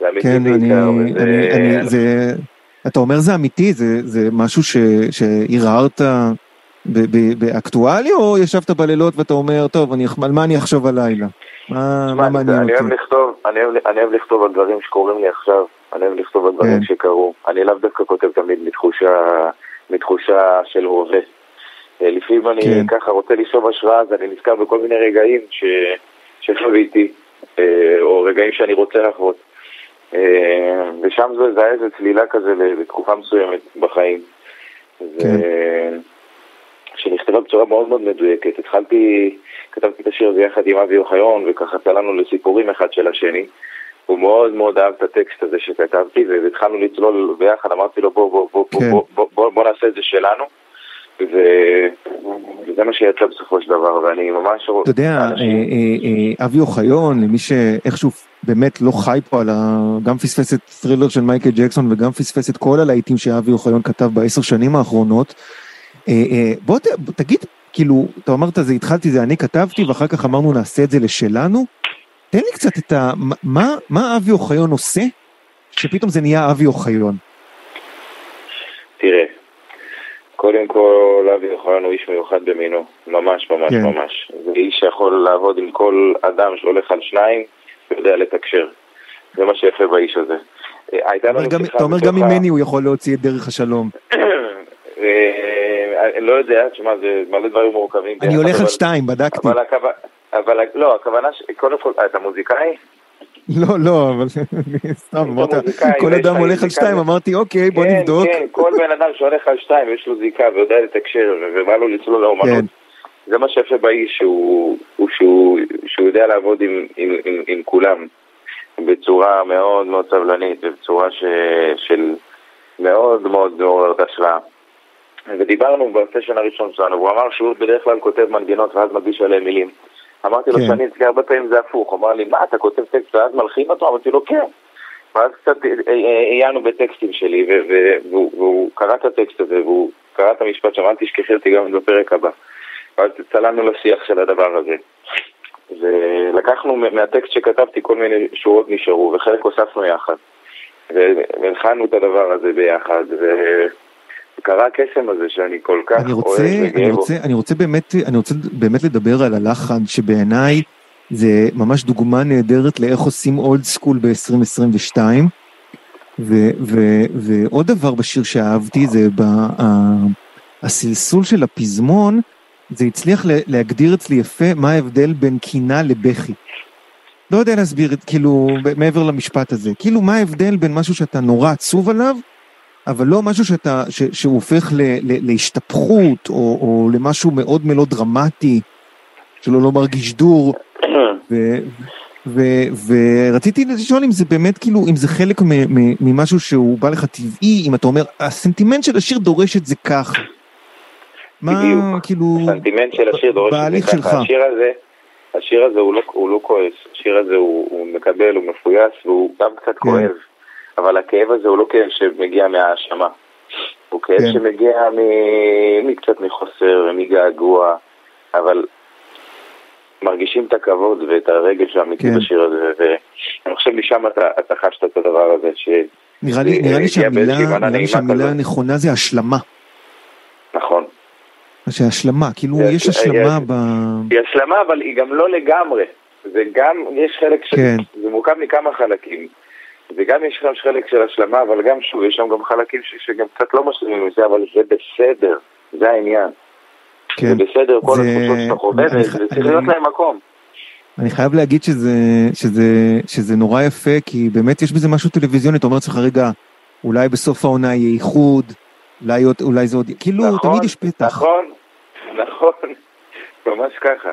זה אמיתי כן, אני, בעיקר, וזה... אני, אני, זה, אתה אומר זה אמיתי, זה, זה משהו שהרהרת באקטואלי, או ישבת בלילות ואתה אומר, טוב, אני, על מה אני אחשוב הלילה? מה, מה אני- מעניין אני אוהב אותי? לכתוב, אני אוהב, אני אוהב לכתוב על דברים שקורים לי עכשיו, אני אוהב לכתוב על דברים כן. שקרו. אני לאו דווקא כותב תמיד מתחושה, מתחושה של הווה. אה, לפעמים אני כן. ככה רוצה לשאוב השראה, אז אני נזכר בכל מיני רגעים ש... שחוויתי, אה, או רגעים שאני רוצה לחוות. אה, ושם זה, היה איזו צלילה כזה לתקופה מסוימת בחיים. כן. ו- שנכתבה בצורה מאוד מאוד מדויקת. התחלתי, כתבתי את השיר הזה יחד עם אבי אוחיון, וככה צללנו לסיפורים אחד של השני. הוא מאוד מאוד אהב את הטקסט הזה שכתבתי, והתחלנו לצלול ביחד, אמרתי לו בוא, בוא, בוא, כן. בוא, בוא, בוא, בוא נעשה את זה שלנו. ו... וזה מה שיצא בסופו של דבר, ואני ממש... אתה יודע, אה, האנשים- אה, אה, אבי אוחיון, למי שאיכשהו באמת לא חי פה על ה... גם פספס את טרילר של מייקל ג'קסון וגם פספס את כל הלהיטים שאבי אוחיון כתב בעשר שנים האחרונות. אה, אה, בוא ת, תגיד, כאילו, אתה אמרת זה התחלתי, זה אני כתבתי ואחר כך אמרנו נעשה את זה לשלנו. תן לי קצת את ה... מה, מה אבי אוחיון עושה שפתאום זה נהיה אבי אוחיון? קודם כל, אבי יוחנן הוא איש מיוחד במינו, ממש ממש כן. ממש. זה איש שיכול לעבוד עם כל אדם שהולך על שניים ויודע לתקשר. זה מה שיפה באיש הזה. אה, הייתה לנו שיחה אתה אומר גם ממני הוא יכול להוציא את דרך השלום. אה, אני לא יודע, תשמע, זה מלא דברים מורכבים. אני הולך על שתיים, בדקתי. אבל הכוונה, לא, הכוונה, קודם כל, אתה מוזיקאי? לא, לא, אבל סתם, אמרת, כל אדם לך הולך על שתיים, אמרתי, אוקיי, בוא כן, נבדוק. כן, כל בן אדם שהולך על שתיים, יש לו זיקה ויודע לתקשר, ו- ובא לו לצלול לאומנות. כן. זה מה שיפה באיש, שהוא, הוא, שהוא, שהוא יודע לעבוד עם, כולם בצורה מאוד מאוד סבלנית, ובצורה של מאוד מאוד מעוררת השראה. ודיברנו בסשן הראשון שלנו, והוא אמר שהוא בדרך כלל כותב מנגינות ואז מגיש עליהם מילים. אמרתי לו כן. שאני אצלי הרבה פעמים זה הפוך, הוא אמר לי, מה, אתה כותב טקסט ואז מלחין אותו? אמרתי לו, כן. ואז קצת אה, אה, עיינו בטקסטים שלי, ו- ו- והוא, קרא את הטקסט הזה, והוא קרא את המשפט שם, אל תשכחי אותי גם בפרק הבא. ואז צללנו לשיח של הדבר הזה. ולקחנו מהטקסט שכתבתי כל מיני שורות נשארו, וחלק הוספנו יחד. והלחנו את הדבר הזה ביחד, וקרה הקסם הזה שאני כל כך אני אוהב רוצה, אני וגאה בו. רוצה, אני רוצה באמת, אני רוצה באמת לדבר על הלחן, שבעיניי זה ממש דוגמה נהדרת לאיך עושים אולד סקול ב-2022. ו- ו- ועוד דבר בשיר שאהבתי זה ב- ה- הסלסול של הפזמון, זה הצליח להגדיר אצלי יפה מה ההבדל בין קינה לבכי. לא יודע להסביר את, כאילו, מעבר למשפט הזה. כאילו, מה ההבדל בין משהו שאתה נורא עצוב עליו, אבל לא משהו שאתה, ש, שהוא הופך ל, ל, להשתפכות, או, או למשהו מאוד מלא דרמטי, שלא לא מרגיש דור. ו, ו, ורציתי לשאול אם זה באמת כאילו, אם זה חלק מ, מ, ממשהו שהוא בא לך טבעי, אם אתה אומר, הסנטימנט של השיר דורש את זה ככה. מה, בדיוק. כאילו, הסנטימנט של השיר דורש את זה. ככה. השיר הזה, השיר הזה הוא לא, הוא לא כועס, השיר הזה הוא, הוא מקבל, הוא מפויס והוא גם קצת כן. כואב, אבל הכאב הזה הוא לא כאב שמגיע מהאשמה, הוא כאב כן. שמגיע מ- מקצת מחוסר ומגעגוע, אבל מרגישים את הכבוד ואת הרגש האמיתי כן. בשיר הזה, ואני חושב משם אתה, אתה חשת את הדבר הזה, ש... נראה לי, נראה לי שהמילה, נראה לי שהמילה. הנכונה זה השלמה. נכון. שהשלמה, כאילו זה- יש השלמה ב... היא השלמה, אבל היא גם לא לגמרי. זה גם, יש חלק של... כן. זה מורכב מכמה חלקים. וגם יש שם חלק של השלמה, אבל גם שוב, יש שם גם חלקים ש, שגם קצת לא משלימים מזה, אבל זה בסדר, זה העניין. כן. זה בסדר, כל זה- התחושות שאתה חווה, אני- וזה צריך אני- להיות להם מקום. אני חייב להגיד שזה, שזה, שזה נורא יפה, כי באמת יש בזה משהו טלוויזיוני, אתה אומר לעצמך, רגע, אולי בסוף העונה יהיה איחוד, אולי, אולי זה עוד, כאילו, נכון, תמיד יש פתח. נכון, נכון, ממש ככה.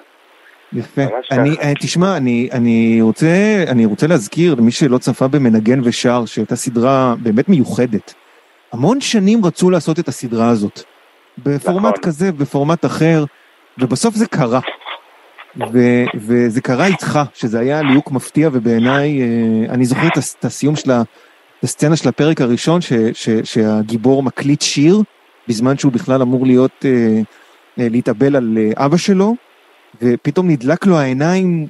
יפה. אני, ככה. אה, תשמע, אני, אני, רוצה, אני רוצה להזכיר למי שלא צפה במנגן ושר, שהייתה סדרה באמת מיוחדת. המון שנים רצו לעשות את הסדרה הזאת. בפורמט נכון. כזה, בפורמט אחר, ובסוף זה קרה. ו, וזה קרה איתך, שזה היה ליהוק מפתיע, ובעיניי, אה, אני זוכר את הס- את הסיום של הסצנה של הפרק הראשון, ש, ש, שהגיבור מקליט שיר, בזמן שהוא בכלל אמור להיות, אה, להתאבל על אבא שלו, ופתאום נדלק לו העיניים,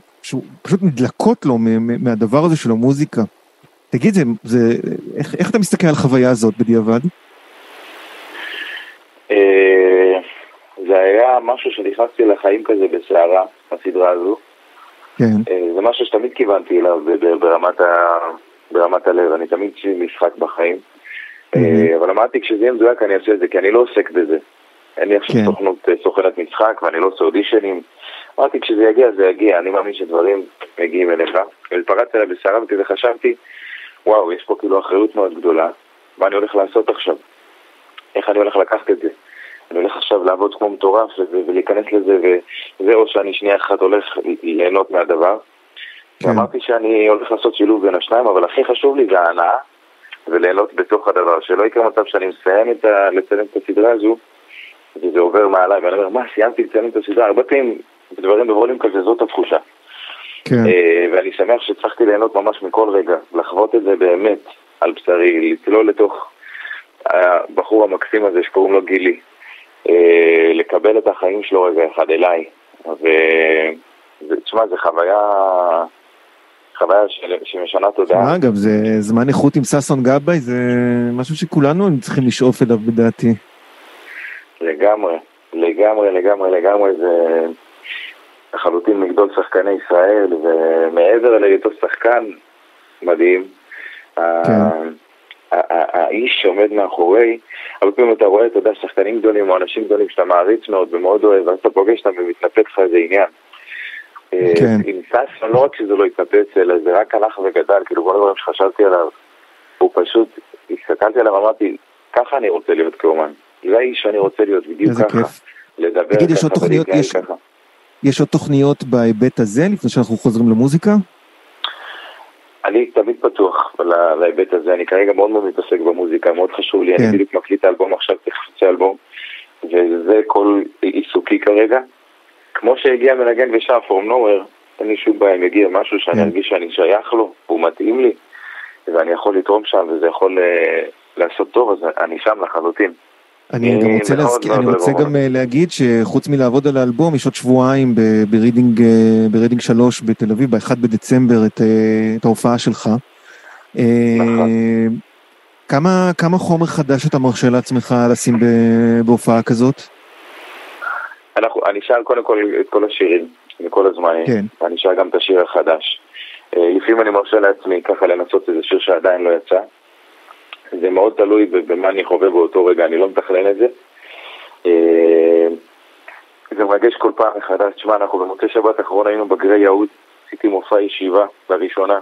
פשוט נדלקות לו מהדבר הזה של המוזיקה. תגיד, זה, זה, איך, איך אתה מסתכל על החוויה הזאת בדיעבד? אה, זה היה משהו שנכנסתי לחיים כזה בסערה, הסדרה הזו. כן, אה, זה משהו שתמיד כיוונתי אליו ברמת, ה... ברמת הלב, אני תמיד יש לי משחק בחיים. אה. אבל אמרתי כשזה יהיה מדויק אני אעשה את זה, כי אני לא עוסק בזה. אין לי עכשיו כן. סוכנות, סוכנת משחק ואני לא עושה אודישנים. אמרתי כשזה יגיע זה יגיע, אני מאמין שדברים מגיעים אליך. והתפרצתי עליי בסערה וכזה חשבתי, וואו, יש פה כאילו אחריות מאוד גדולה, מה אני הולך לעשות עכשיו? איך אני הולך לקחת את זה? אני הולך עכשיו לעבוד כמו מטורף ולהיכנס לזה, וזה או שאני שנייה אחת הולך ליהנות מהדבר. כן. ואמרתי שאני הולך לעשות שילוב בין השניים, אבל הכי חשוב לי זה ההנאה וליהנות בתוך הדבר, שלא יקרה מצב שאני מסיים את ה... לצלם את הסדרה הזו, וזה עובר מעליי, ואני אומר, מה, סיימתי לצלם את הסדרה? הרבה פעמים בדברים בוולים כזה, זאת התחושה. כן, אה, ואני שמח שהצלחתי ליהנות ממש מכל רגע, לחוות את זה באמת על בשרי, לצלול לתוך הבחור המקסים הזה שקוראים לו גילי, אה, לקבל את החיים שלו רגע אחד אליי, ותשמע, זו חוויה, חוויה של- שמשנה תודעה. מה אגב, זה זמן איכות עם ששון גבאי, זה משהו שכולנו צריכים לשאוף אליו בדעתי. לגמרי, לגמרי, לגמרי, לגמרי, זה לחלוטין מגדול שחקני ישראל, ומעבר להיותו שחקן מדהים, כן. האיש שעומד מאחורי, הרבה פעמים אתה רואה, אתה יודע, שחקנים גדולים או אנשים גדולים שאתה מעריץ מאוד ומאוד אוהב, ואז אתה פוגש אותם ומתנפץ לך איזה עניין. אה, כן. עם ססון, לא רק שזה לא התנפץ, אלא זה רק הלך וגדל, כאילו כל הדברים שחשבתי עליו, הוא פשוט, הסתכלתי עליו, אמרתי, ככה אני רוצה להיות כאומן. זה האיש שאני רוצה להיות, בדיוק איזה ככה. כיף. לדבר תגיד, יש עוד ככה תוכניות- יש- ככה. יש עוד תוכניות בהיבט הזה, לפני שאנחנו חוזרים למוזיקה? אני תמיד פתוח לה- להיבט הזה, אני כרגע מאוד מאוד מתעסק במוזיקה, מאוד חשוב לי, כן. אני בדיוק מקליט האלבום עכשיו, תכף יוצא אלבום, וזה כל עיסוקי כרגע. כמו שהגיע מנגן ושר from nowhere, אין לי שום בעיה אם יגיע משהו שאני כן. ארגיש שאני שייך לו, והוא מתאים לי, ואני יכול לתרום שם, וזה יכול אה, לעשות טוב, אז אני שם לחלוטין. אני גם רוצה, מאוד להזכיר, מאוד אני רוצה. גם אה, להגיד שחוץ מלעבוד על האלבום, יש עוד שבועיים ברידינג, אה, ברידינג 3 בתל אביב, ב-1 בדצמבר, את, אה, את ההופעה שלך. אה, נכון. כמה, כמה חומר חדש אתה מרשה לעצמך לשים בהופעה כזאת? אנחנו, אני שר קודם כל את כל השירים, מכל הזמנים. כן. אני שר גם את השיר החדש. אה, לפעמים אני מרשה לעצמי ככה לנסות איזה שיר שעדיין לא יצא. זה מאוד תלוי במה אני חווה באותו רגע, אני לא מתכנן את זה. אה, זה מרגש כל פעם מחדש. תשמע, אנחנו במוצאי שבת האחרון היינו בגרי יהוד, עשיתי מופע ישיבה לראשונה.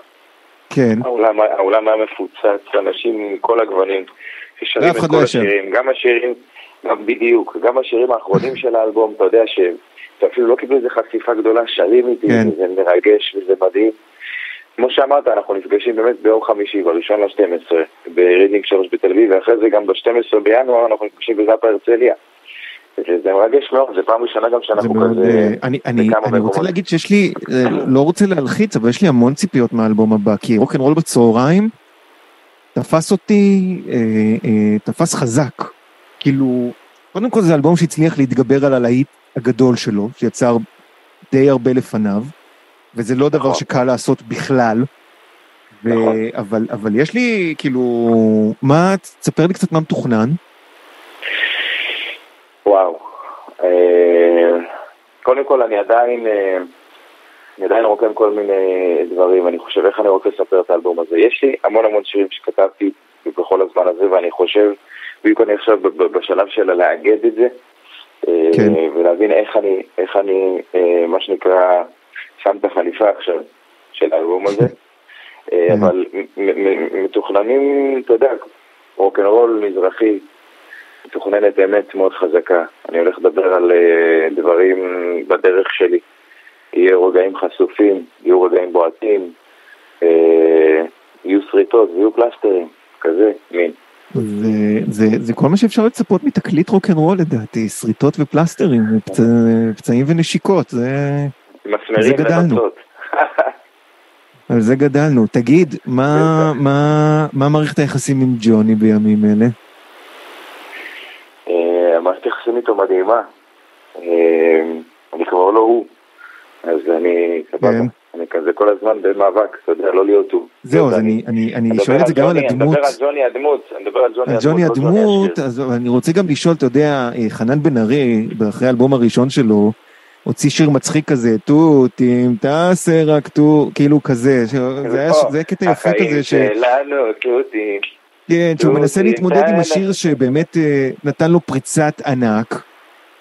כן, האולם, האולם היה מפוצץ, אנשים מכל הגוונים, ששרים את כל לא. השירים, גם השירים, גם בדיוק, גם השירים האחרונים של האלבום, אתה יודע שהם שאפילו לא קיבלו איזה חשיפה גדולה, שרים איתי, כן. וזה מרגש וזה מדהים. כמו שאמרת, אנחנו נפגשים באמת ביום חמישי, בראשון ל-12, ברידינג 3 בתל אביב, ואחרי זה גם ב-12 בינואר אנחנו נפגשים בזאפה הרצליה. וזה מרגש מאוד, זו פעם ראשונה גם זה שאנחנו. כזה... אה, אני, אני, אני רוצה. להגיד שיש לי, אה, לא רוצה להלחיץ, אבל יש לי המון ציפיות מהאלבום הבא, כי רוקנרול בצהריים תפס אותי, אה, אה, תפס חזק. כאילו, קודם כל זה אלבום שהצליח להתגבר על הלהיט הגדול שלו, שיצר די הרבה לפניו, וזה לא דבר נכון. שקל לעשות בכלל. ו... נכון. אבל, אבל יש לי, כאילו, מה, תספר לי קצת מה מתוכנן. וואו. אה, קודם כל, אני עדיין, אה, אני עדיין רוקם כל מיני דברים, אני חושב איך אני רוצה לספר את האלבום הזה. יש לי המון המון שירים שכתבתי בכל הזמן הזה, ואני חושב, בדיוק אני עכשיו בשלב של לאגד את זה, אה, כן. ולהבין איך אני, איך אני, מה שנקרא, שם את החליפה עכשיו של האלבום הזה. אה, כן. אבל מתוכננים, אתה יודע, רוקנרול מזרחי, מתוכננת אמת מאוד חזקה. אני הולך לדבר על אה, דברים בדרך שלי. יהיו רגעים חשופים, יהיו רגעים בועטים, אה, יהיו שריטות ויהיו פלסטרים, כזה, מין. זה, זה, זה כל מה שאפשר לצפות מתקליט רוקנרול לדעתי, שריטות ופלסטרים, ופצ... פצעים ונשיקות, זה... מסמרים גדלנו. ונוצות. על זה גדלנו. תגיד, מה, מה, מה מערכת היחסים עם ג'וני בימים אלה? אה, המערכת היחסים איתו מדהימה. אה, אני כבר לא הוא, אז אני, סבבה, כן. אני כזה כל הזמן במאבק, אתה יודע, לא להיות הוא. זהו, אז אני, אני, אני שואל את זה גם על ג'וני, אני הדמות. מדבר על ג'וני הדמות, אני מדבר על ג'וני הדמות. ג'וני לא ג'וני הדמות. אז אני רוצה גם לשאול, אתה יודע, אה, חנן בן ארי, אחרי האלבום הראשון שלו, הוציא שיר מצחיק כזה, תותים, תעשה רק טו, כאילו כזה, זה היה קטע יפה כזה. החיים שלנו, תותי. כן, שהוא תותים, מנסה להתמודד עם. השיר שבאמת אה, נתן לו פריצת ענק,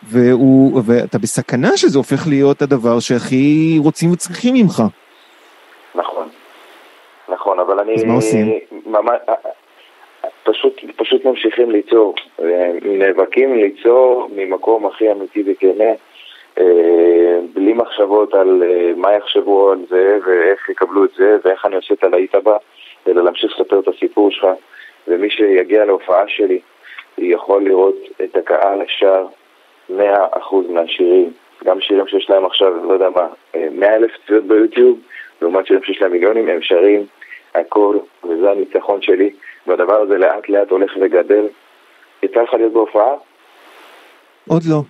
והוא, ואתה בסכנה שזה הופך להיות הדבר שהכי רוצים וצריכים ממך. נכון, נכון, אבל אני... אז מה עושים? ממש, פשוט, פשוט ממשיכים ליצור, אה, נאבקים ליצור ממקום הכי אמיתי וכנה, אה, בלי מחשבות על אה, מה יחשבו על זה ואיך יקבלו את זה ואיך אני עושה את הלהיט הבא, אלא להמשיך לספר את הסיפור שלך, ומי שיגיע להופעה שלי יכול לראות את הקהל שר 100% מהשירים, גם שירים שיש להם עכשיו, לא יודע מה, 100 אלף צפיות ביוטיוב, לעומת שירים שיש להם מיליונים, הם שרים הכל, וזה הניצחון שלי, והדבר הזה לאט לאט הולך וגדל. יצא לך להיות בהופעה? עוד לא,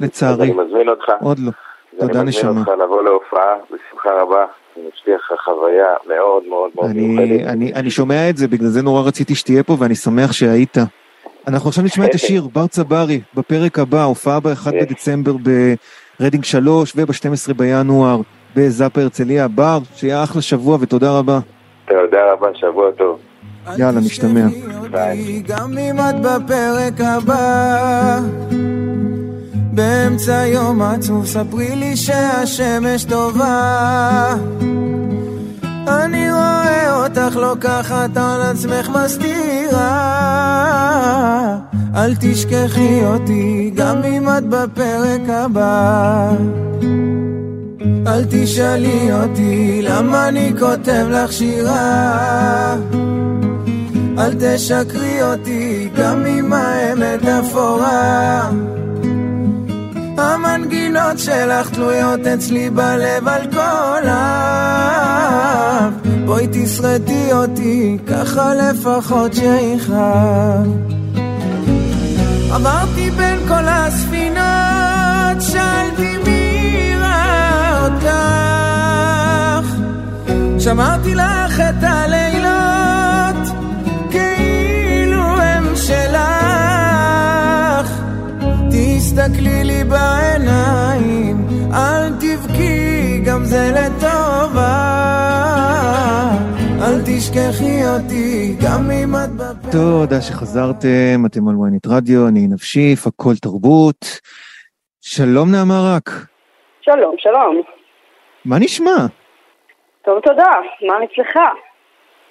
לצערי, אני מזמין אותך. עוד לא. אז אני תודה, מזמין נשמה. אותך לבוא להופעה, בשמחה רבה. אני מבטיח לך חוויה מאוד מאוד מאוד אני, מיוחדת. אני, אני שומע את זה, בגלל זה נורא רציתי שתהיה פה, ואני שמח שהיית. אנחנו עכשיו נשמע את השיר בר צברי בפרק הבא, הופעה ב-1 בדצמבר ברידינג 3 וב-12 בינואר בזאפה הרצליה. בר, שיהיה אחלה שבוע ותודה רבה. תודה רבה, שבוע טוב. יאללה, נשתמע. ביי. גם אם את בפרק הבא באמצע יום עצוב ספרי לי שהשמש טובה. אני רואה אותך לוקחת על עצמך מסתירה. אל תשכחי אותי גם אם את בפרק הבא. אל תשאלי אותי למה אני כותב לך שירה? אל תשקרי אותי גם אם האמת אפורה המנגינות שלך תלויות אצלי בלב על כל אף בואי תשרדי אותי ככה לפחות שיכאב. עברתי בין כל הספינות שאלתי מי ראה אותך. שמרתי לך את הלילות תסתכלי לי בעיניים אל תבכי גם זה לטובה אל תשכחי אותי גם אם את בפה תודה שחזרתם, אתם על ynet רדיו, אני נפשיף, הכל תרבות. שלום נעמה רק, שלום, שלום. מה נשמע? טוב, תודה. מה אצלך?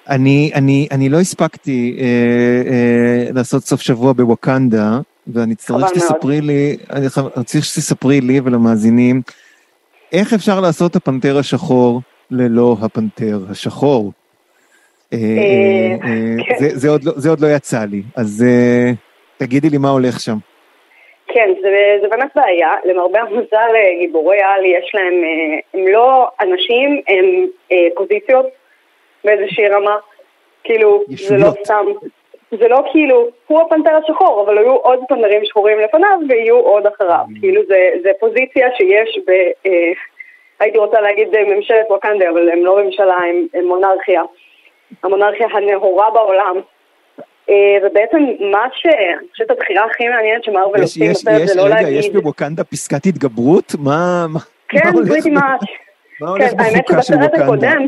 אני, אני, אני לא הספקתי אה, אה, לעשות סוף שבוע בווקנדה, ואני צריך שתספרי לי, אני צריך שתספרי לי ולמאזינים, איך אפשר לעשות את הפנתר השחור ללא הפנתר השחור? אה, אה, אה, כן. זה, זה, עוד לא, זה עוד לא יצא לי, אז תגידי לי מה הולך שם. כן, זה, זה באמת בעיה. למרבה המזל, גיבורי על יש להם, הם לא אנשים, הם פוזיציות באיזושהי רמה. כאילו, זה לא ישויות. סתם, זה לא כאילו, הוא הפנתר השחור, אבל היו עוד פנתרים שחורים לפניו ויהיו עוד אחריו. כאילו, זה, זה פוזיציה שיש ב... אה, הייתי רוצה להגיד ממשלת ווקנדה, אבל הם לא ממשלה, הם, הם מונרכיה. המונרכיה הנאורה בעולם. אה, ובעצם מה ש... אני חושבת הבחירה הכי מעניינת שמרוויל עושים בסרט זה לא רגע, להגיד... יש בווקנדה פסקת התגברות? מה, כן, מה הולך פריטי ב- מאץ'. מה הולך כן, האמת בחוקה של שבסרט? הקודם,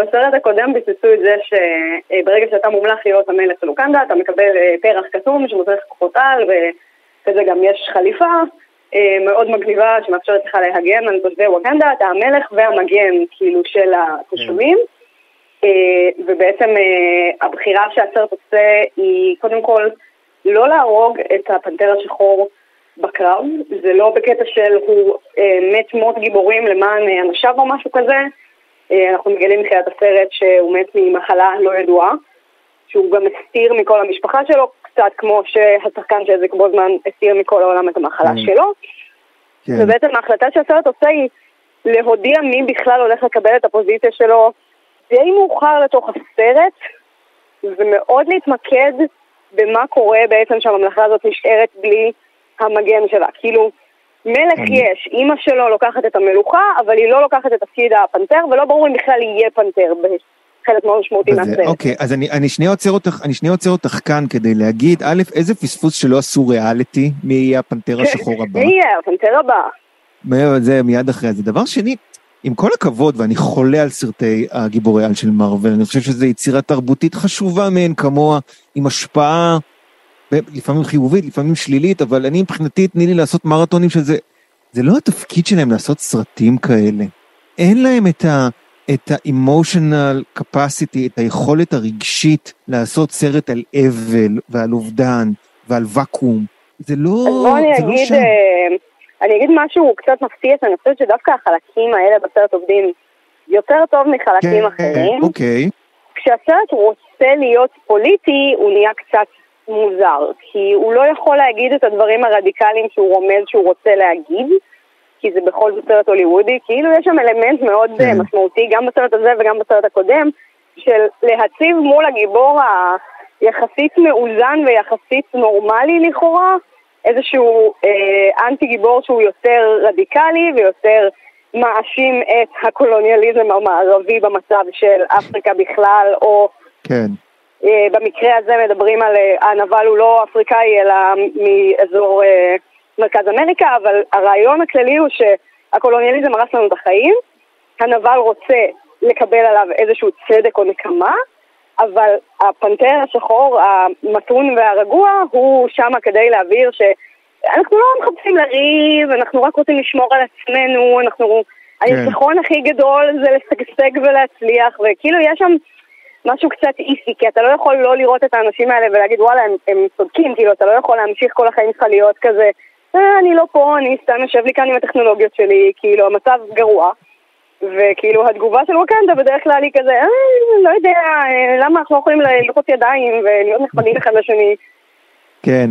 בסרט הקודם ביססו את זה שברגע שאתה מומלך להיות המלך של ווקנדה, אתה מקבל אה, פרח שנותן לך כוחות על, וכזה גם יש חליפה אה, מאוד מגניבה שמאפשרת לך להגן על תושבי ווקנדה, אתה המלך והמגן כאילו של התושבים. אה, ובעצם אה, הבחירה שהסרט עושה היא קודם כל לא להרוג את הפנתר השחור בקרב, זה לא בקטע של הוא אה, מת מות גיבורים למען אה, אנשיו או משהו כזה, אה, אנחנו מגלים מתחילת הסרט שהוא מת ממחלה לא ידועה, שהוא גם הסתיר מכל המשפחה שלו, קצת כמו שהשחקן שהחזיק בו זמן הסתיר מכל העולם את המחלה Mm. שלו, כן. ובעצם ההחלטה שהסרט עושה היא להודיע מי בכלל הולך לקבל את הפוזיציה שלו די מאוחר לתוך הסרט, ומאוד להתמקד במה קורה בעצם שהממלכה הזאת נשארת בלי המגן שלה. כאילו, מלך אני- יש, אימא שלו לוקחת את המלוכה, אבל היא לא לוקחת את תפקיד הפנתר, ולא ברור אם בכלל יהיה פנתר בחלק מאוד משמעותי מהסרט. אוקיי, אז אני, אני שנייה עוצר אותך, אני שנייה עוצר אותך כאן כדי להגיד, א', איזה פספוס שלא עשו ריאליטי, מי יהיה הפנתר השחור הבא. מי יהיה הפנתר הבא? לזה מיד אחרי זה. דבר שני, עם כל הכבוד, ואני חולה על סרטי הגיבורי על של מארוול, אני חושב שזו יצירה תרבותית חשובה מאין כמוה, עם השפעה, לפעמים חיובית, לפעמים שלילית, אבל אני מבחינתי, תני לי לעשות מרתונים של זה. זה לא התפקיד שלהם לעשות סרטים כאלה. אין להם את ה... את ה-emotional capacity, את היכולת הרגשית לעשות סרט על אבל ועל אובדן ועל ואקום. זה לא, אז בואו אני לא אגיד. אה, אני אגיד משהו קצת מפתיע, אני חושבת שדווקא החלקים האלה בסרט עובדים יותר טוב מחלקים אחרים. אוקיי. כשהסרט רוצה להיות פוליטי, הוא נהיה קצת מוזר. כי הוא לא יכול להגיד את הדברים הרדיקליים שהוא רומז שהוא רוצה להגיד, כי זה בכל זאת סרט הוליוודי. כאילו יש שם אלמנט מאוד כן. משמעותי, גם בסרט הזה וגם בסרט הקודם, של להציב מול הגיבור היחסית מאוזן ויחסית נורמלי לכאורה, איזשהו אה, אנטי גיבור שהוא יותר רדיקלי ויותר מאשים את הקולוניאליזם המערבי במצב של אפריקה בכלל, או כן. אה, במקרה הזה מדברים על, אה, הנבל הוא לא אפריקאי אלא מאזור אה, מרכז אמריקה, אבל הרעיון הכללי הוא שהקולוניאליזם הרס לנו את החיים, הנבל רוצה לקבל עליו איזשהו צדק או נקמה, אבל הפנתר השחור, המתון והרגוע, הוא שם כדי להבהיר שאנחנו לא מחפשים לריב, אנחנו רק רוצים לשמור על עצמנו, אנחנו... כן. הניצחון הכי גדול זה לשגשג ולהצליח, וכאילו יש שם משהו קצת איסי, כי אתה לא יכול לא לראות את האנשים האלה ולהגיד וואלה, הם, הם צודקים, כאילו אתה לא יכול להמשיך כל החיים שלך להיות כזה, אה, אני לא פה, אני סתם יושב לי כאן עם הטכנולוגיות שלי, כאילו המצב גרוע. וכאילו התגובה של ווקנדה בדרך כלל היא כזה, אה, לא יודע, אה, למה אנחנו לא יכולים ללחוץ ידיים ולהיות נחמדים אחד לשני. כן,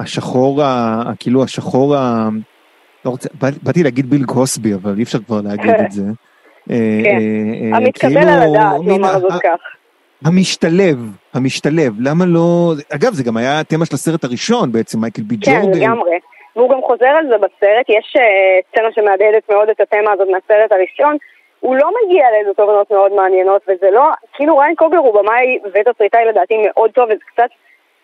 השחור, כאילו השחור, לא באתי להגיד ביל קוסבי, אבל אי אפשר כבר להגיד את זה. אה, כן, המתקבל כאילו על הדעת, נאמר זאת כך. המשתלב, המשתלב, למה לא, אגב זה גם היה התמה של הסרט הראשון בעצם, מייקל בי ג'ורדן. כן, לגמרי. והוא גם חוזר על זה בסרט, יש סצנה שמהדהדת מאוד את התמה הזאת מהסרט הראשון, הוא לא מגיע לאיזה תובנות מאוד מעניינות, וזה לא, כאילו ריין קוגר הוא במאי ותסריטאי לדעתי מאוד טוב, וזה קצת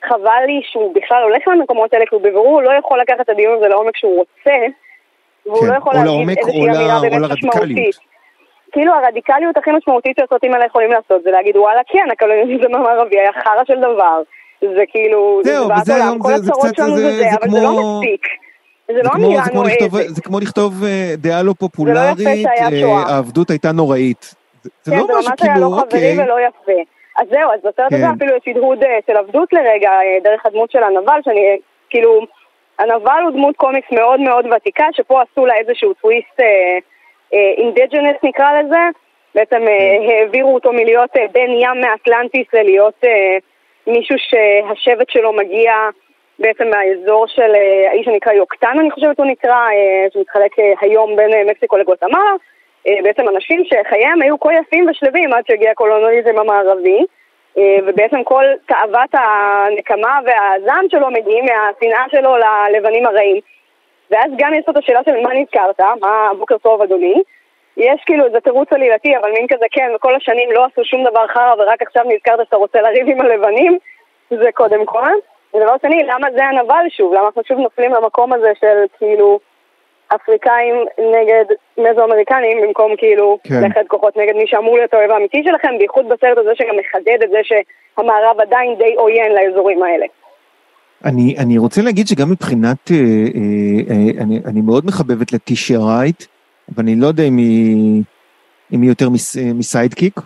חבל לי שהוא בכלל הולך למקומות האלה, כי הוא בבירור לא יכול לקחת את הדיון הזה לעומק שהוא רוצה, והוא כן, לא יכול להגיד איזושהי אמירה באמת משמעותית. כאילו הרדיקליות הכי משמעותית שהסרטים האלה יכולים לעשות זה להגיד וואלה כן, הקולוניזם המערבי היה חרא של דבר. זה כאילו, זהו, וזה היום, זה, זה קצת, זה, זה, זה כמו... זה לא מספיק. זה לא אמירה נועזת. זה כמו לכתוב אה, דעה לא פופולרית, לא אה, העבדות הייתה נוראית. זה כן, לא משהו כאילו, אוקיי. זה ממש היה לא חברי אוקיי. ולא יפה. אז זהו, אז בסרט הזה כן. אפילו יש הדהוד אה, של עבדות לרגע, דרך הדמות של הנבל, שאני, כאילו, הנבל הוא דמות קומיקס מאוד מאוד ותיקה, שפה עשו לה איזשהו טוויסט אינדיג'נס נקרא לזה, בעצם כן. העבירו אותו מלהיות בן ים מאטלנטיס ללהיות מישהו שהשבט שלו מגיע בעצם מהאזור של אה, האיש שנקרא יוקטן, אני חושבת הוא נקרא, אה, שמתחלק אה, היום בין מקסיקו לגואטמלה. בעצם אנשים שחייהם היו כה יפים ושלווים עד שהגיע הקולוניאליזם המערבי. ובעצם כל תאוות הנקמה והזעם שלו מגיעים מהשנאה שלו ללבנים הרעים. ואז גם יש את השאלה של מה נזכרת, מה בוקר טוב אדוני. יש כאילו איזה תירוץ עלילתי, אבל מין כזה כן, כל השנים לא עשו שום דבר חרא ורק עכשיו נזכרת שאתה רוצה לריב עם הלבנים, זה קודם כל. ודבר שני, למה זה הנבל שוב? למה אנחנו שוב נופלים למקום הזה של כאילו אפריקאים נגד מזו-אמריקנים במקום כאילו כן. לאחד כוחות נגד מי שאמור להיות האויב האמיתי שלכם, בייחוד בסרט הזה שגם מחדד את זה שהמערב עדיין די עוין לאזורים האלה. אני, אני רוצה להגיד שגם מבחינת, אה, אה, אה, אני, אני מאוד מחבבת לטישיה רייט, אבל אני לא יודע אם היא, אם היא יותר מס, אה, מ sidekick.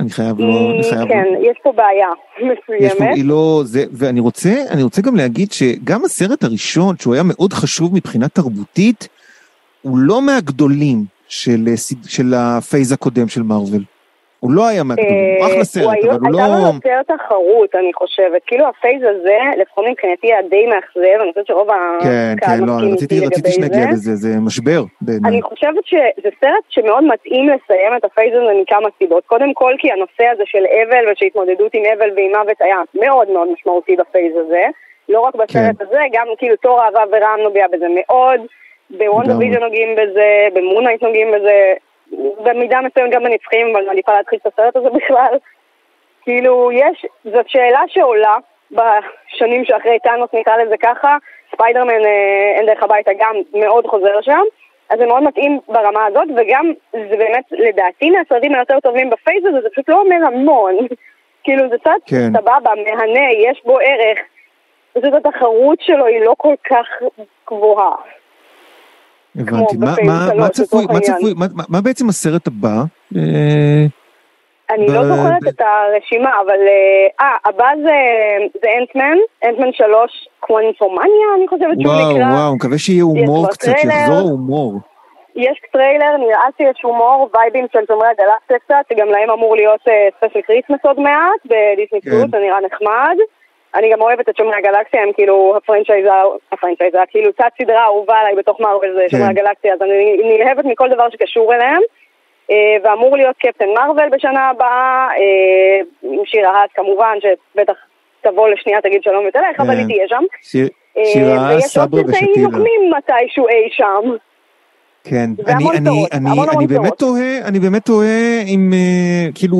אני חייב לא, אני חייב... כן, לא. יש פה בעיה מסוימת. יש פה, היא לא, זה, ואני רוצה, אני רוצה גם להגיד שגם הסרט הראשון, שהוא היה מאוד חשוב מבחינה תרבותית, הוא לא מהגדולים של, של ה phase הקודם של מארוול. הוא לא היה מהגדולים, הוא אחלה סרט, אבל הוא לא... הייתה לו יותר תחרות, אני חושבת. כאילו ה phase הזה, לפחות מבחינתי היה די מאכזב, אני חושבת שרוב כן, הקהל כן, לא, מסכים איתי לגבי זה. רציתי שנגיע לזה, זה משבר. אני חושבת שזה סרט שמאוד מתאים לסיים את ה phase הזה מכמה סיבות. קודם כל כי הנושא הזה של אבל ושהתמודדות עם אבל ועם מוות היה מאוד מאוד משמעותי ב phase הזה. לא רק בסרט כן. הזה, גם כאילו תור אהבה ורעם נוגע בזה מאוד. בוונדה ויז'ן נוגעים בזה, במון נייט נוגעים בזה, במידה מסוימת גם בנצחים, אבל אני מעדיפה להתחיל את הסרט הזה בכלל. כאילו, יש, זאת שאלה שעולה בשנים שאחרי טאנוס, נקרא לזה ככה, ספיידרמן אה, אין דרך הביתה גם מאוד חוזר שם, אז זה מאוד מתאים ברמה הזאת, וגם זה באמת, לדעתי, מהסרטים היותר טובים בפייס הזה, זה פשוט לא אומר המון. כאילו, זה קצת כן. סבבה, מהנה, יש בו ערך, פשוט התחרות שלו היא לא כל כך גבוהה. הבנתי, מה, מה, מה צפוי, מה צפוי, מה, מה בעצם הסרט הבא? אה, אני לא זוכרת את הרשימה, אבל אה, אה, הבא זה, זה אנטמן, אנטמן 3 קוונטומניה, אני חושבת שהוא נקרא. וואו, וואו, מקווה שיהיה הומור קצת, שיחזור ההומור. יש טריילר, נראה שיש הומור, vibeים של שומרי הגלקסיה קצת, שגם להם אמור להיות special Christmas עוד מעט, בדיסני פלוס, כן. זה נראה נחמד. אני גם אוהבת את שומרי הגלקסיה, הם כאילו הפרנצ'ייזה, הפרנצ'ייזה, כאילו צד סדרה אהובה עליי בתוך מארוול זה שומרי כן. הגלקסיה, אז אני נלהבת מכל דבר שקשור אליהם. אה, ואמור להיות קפטן מארוול בשנה הבאה, אה, עם שירה האס כמובן, שבטח תבוא לשנייה תגיד שלום ותלך, אבל היא תהיה שם. שירה האס, סברה ושתילה. ויש עוד סרטי נוקמים מתישהו אי שם. כן, אני, באמת. תוהה, אני באמת תוהה אם אה, כאילו,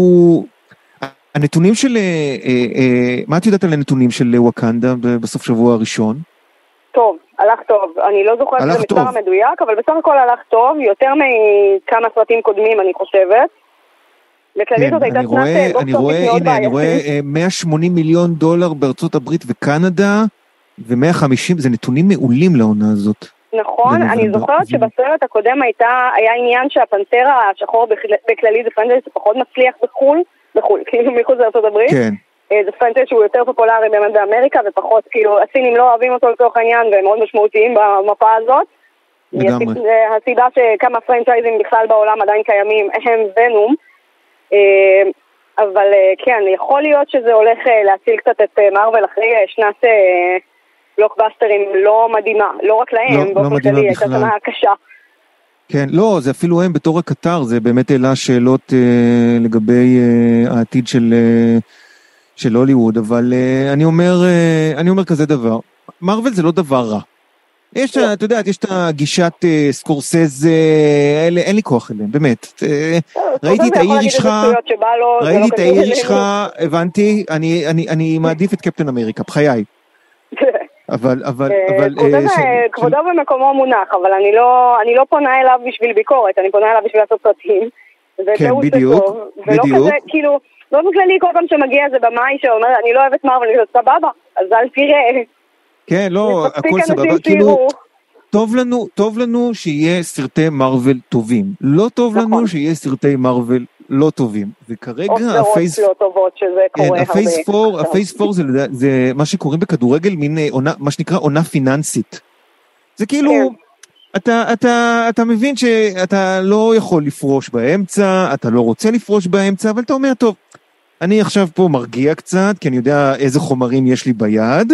הנתונים של, אה, אה, אה, מה את יודעת על הנתונים של וואקנדה בסוף שבוע הראשון? טוב, הלך טוב. אני לא זוכרת את המספר. המדויק, אבל בסך הכל הלך טוב, יותר מכמה סרטים קודמים, אני חושבת. בכללית זאת הייתה כן, שנת הנה, אני רואה בעייתית. אה, 180 מיליון דולר בארצות הברית וקנדה, ו-150, זה נתונים מעולים לעונה הזאת. נכון. אני זוכרת שבסרט הקודם הייתה, היה עניין שהפנתרה השחור בכל- בכללי זה פנטזי שפחות מצליח בחו"ל, בחו"ל, כאילו מחוץ לארצות הברית. כן, אה, זה פנטזי שהוא יותר פופולרי באמת באמריקה, ופחות, כאילו, הסינים לא אוהבים אותו לצורך העניין, והם מאוד משמעותיים במפה הזאת. לגמרי. זה הסיבה שכמה פרנצ'ייזים בכלל בעולם עדיין קיימים הם ונום. אה, אבל אה, כן, יכול להיות שזה הולך אה, להציל קצת את אה, מארוול אחרי אה, שנת אה, בלוקבאסטרים לא מדהימה. לא רק לא- להם, לא באופן מדהימה כללי הייתה. שנה קשה. כן, לא, זה אפילו הם בתור הקטר, זה באמת העלה שאלות אה, לגבי אה, העתיד של, אה, של הוליווד, אבל אה, אני אומר, אה, אני אומר כזה דבר, מארוול זה לא דבר רע. יש, לא. את יודעת, יש את הגישת אה, סקורסזה, אלה, אין לי כוח אליהם, באמת. אה, ראיתי את זה יכול העיר להגיד איש איזה שטויות שבא לו, זה ראיתי לא את העיר איש אלינו. הבנתי, אני, אני, אני מעדיף את קפטן אמריקה, בחיי. אבל, אבל, אה, אבל... כבודו אה, כבודו במקומו מונח, אבל אני לא, אני לא פונה אליו בשביל ביקורת, אני פונה אליו בשביל לעשות סרטים. כן, בדיוק, טוב, ולא בדיוק. כזה, כאילו, באופן כללי כל פעם שמגיע איזה במאי שאומר, אני לא אוהב את מארוול, אני סבבה, אז אל תראה. כן, לא, הכל סבבה, כאילו. טוב לנו, טוב לנו שיהיה סרטי מארוול טובים. לא טוב לנו נכון. שיהיה סרטי מארוול לא טובים. וכרגע ה phase... לא טובות, שזה כן, קורה הרבה. ה phase four. ה phase פור זה, זה מה שקוראים בכדורגל מין אה, עונה, מה שנקרא עונה פיננסית. זה כאילו, כן. אתה, אתה, אתה מבין שאתה לא יכול לפרוש באמצע, אתה לא רוצה לפרוש באמצע, אבל אתה אומר, טוב, אני עכשיו פה מרגיע קצת, כי אני יודע איזה חומרים יש לי ביד,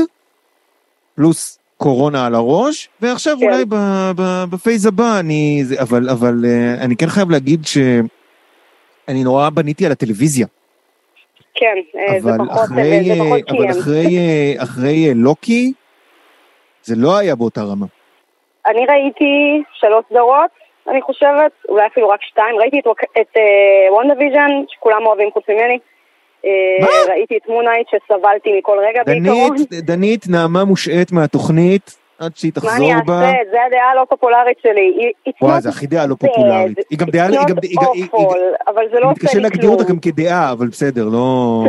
פלוס קורונה על הראש, ועכשיו כן. אולי ב- ב- בפייז הבא אני... אבל, אבל אה, אני כן חייב להגיד שאני נורא בניתי על הטלוויזיה. כן, אה, זה אבל פחות, אחרי, זה פחות אבל קיים. אחרי, אה, אחרי אה, לוקי, זה לא היה באותה רמה. אני ראיתי שלוש סדרות, אני חושבת, אולי אפילו רק שתיים. ראיתי את, את וונדה ויז'ן, שכולם אוהבים חוץ ממני. אה, מה? ראיתי את מון נייט שסבלתי מכל רגע בעיקרון. דנית, דנית נעמה מושעת מהתוכנית, עד שהיא מה אני תחזור בה. אעשה? זה הדעה הלא פופולרית שלי. וואי, זה הכי דעה לא פופולרית. היא גם דעה, היא גם, אבל זה לא אני עושה מתקשה לי להגדיר כלום. אותה גם כדעה, אבל בסדר, לא...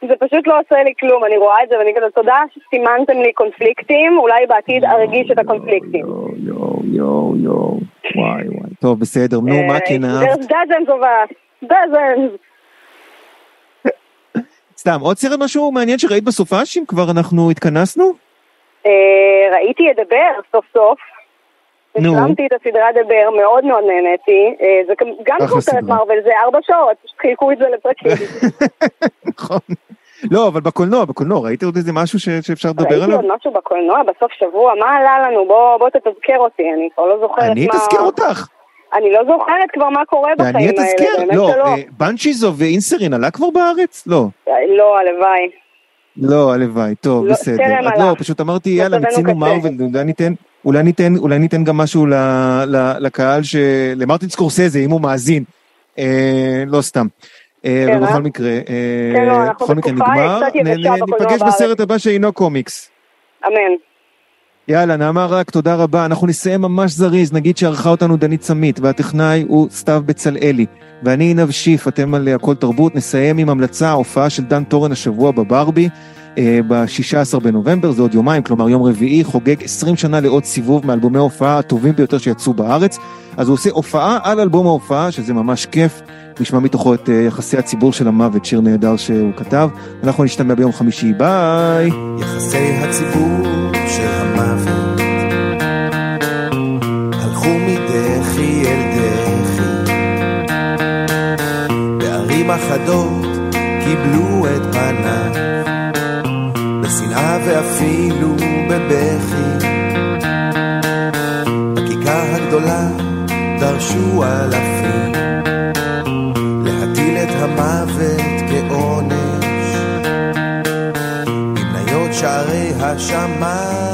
זה פשוט לא עושה לי כלום, אני רואה את זה ואני כזה, תודה שסימנתם לי קונפליקטים, אולי בעתיד ארגיש את הקונפליקטים. יואו, יואו, יואו, וואי וואי. טוב, בסדר, נו, מה אה, כן There's אהבת? dozens of us, dozens. סתם, עוד סרט משהו מעניין שראית בסופש, אם כבר אנחנו התכנסנו? אה, ראיתי את דבר סוף סוף. נו. השלמתי את הסדרה דבר, מאוד מאוד נהניתי. אה, זה גם- סרט. מרוויל, זה ארבע שעות, פשוט חילקו את זה לפרקים. נכון. לא, אבל בקולנוע, בקולנוע, ראית עוד איזה משהו ש- שאפשר לדבר ראיתי עליו? עוד משהו בקולנוע בסוף שבוע, מה עלה לנו? בוא בוא תתזכר אותי, אני כבר לא זוכרת אני מה... אתזכר אותך. אני לא זוכרת כבר מה קורה בחיים האלה, אתזכר. באמת לא, שלא. בנצ'יזו ואינסרין עלה כבר בארץ? לא. לא, הלוואי. לא, הלוואי, טוב, לא, בסדר. טרם. לא, פשוט אמרתי, יאללה, מצבנו מיצינו. מארוול, אולי ניתן, אולי ניתן, אולי ניתן גם משהו ל, ל, לקהל ש... למרטין סקורסזה, אם הוא מאזין. אה, לא סתם. אה, כן, ובכל אה? מקרה, אה, כן, לא, בכל מקרה נגמר, ניפגש. בסרט הבא שאינו קומיקס. אמן. יאללה, נעמה רק, תודה רבה. אנחנו נסיים ממש זריז, נגיד שערכה אותנו דנית סמית, והטכנאי הוא סתיו בצלאלי. ואני עינב שיף, אתם על הכל תרבות. נסיים עם המלצה, ההופעה של דן טורן השבוע בברבי, אה, ב-16 בנובמבר, זה עוד יומיים, כלומר יום רביעי, חוגג 20 שנה לעוד סיבוב מאלבומי ההופעה הטובים ביותר שיצאו בארץ. אז הוא עושה הופעה על אלבום ההופעה, שזה ממש כיף. נשמע מתוכו את אה, יחסי הציבור של המוות, שיר נהדר שהוא כתב. אנחנו נשתמע ביום חמישי, ביי! יחסי הציבור אחדות קיבלו את פניו בשנאה ואפילו בבכי. בכיכר הגדולה דרשו אלפים להטיל את המוות כעונש. במניות שערי השמיים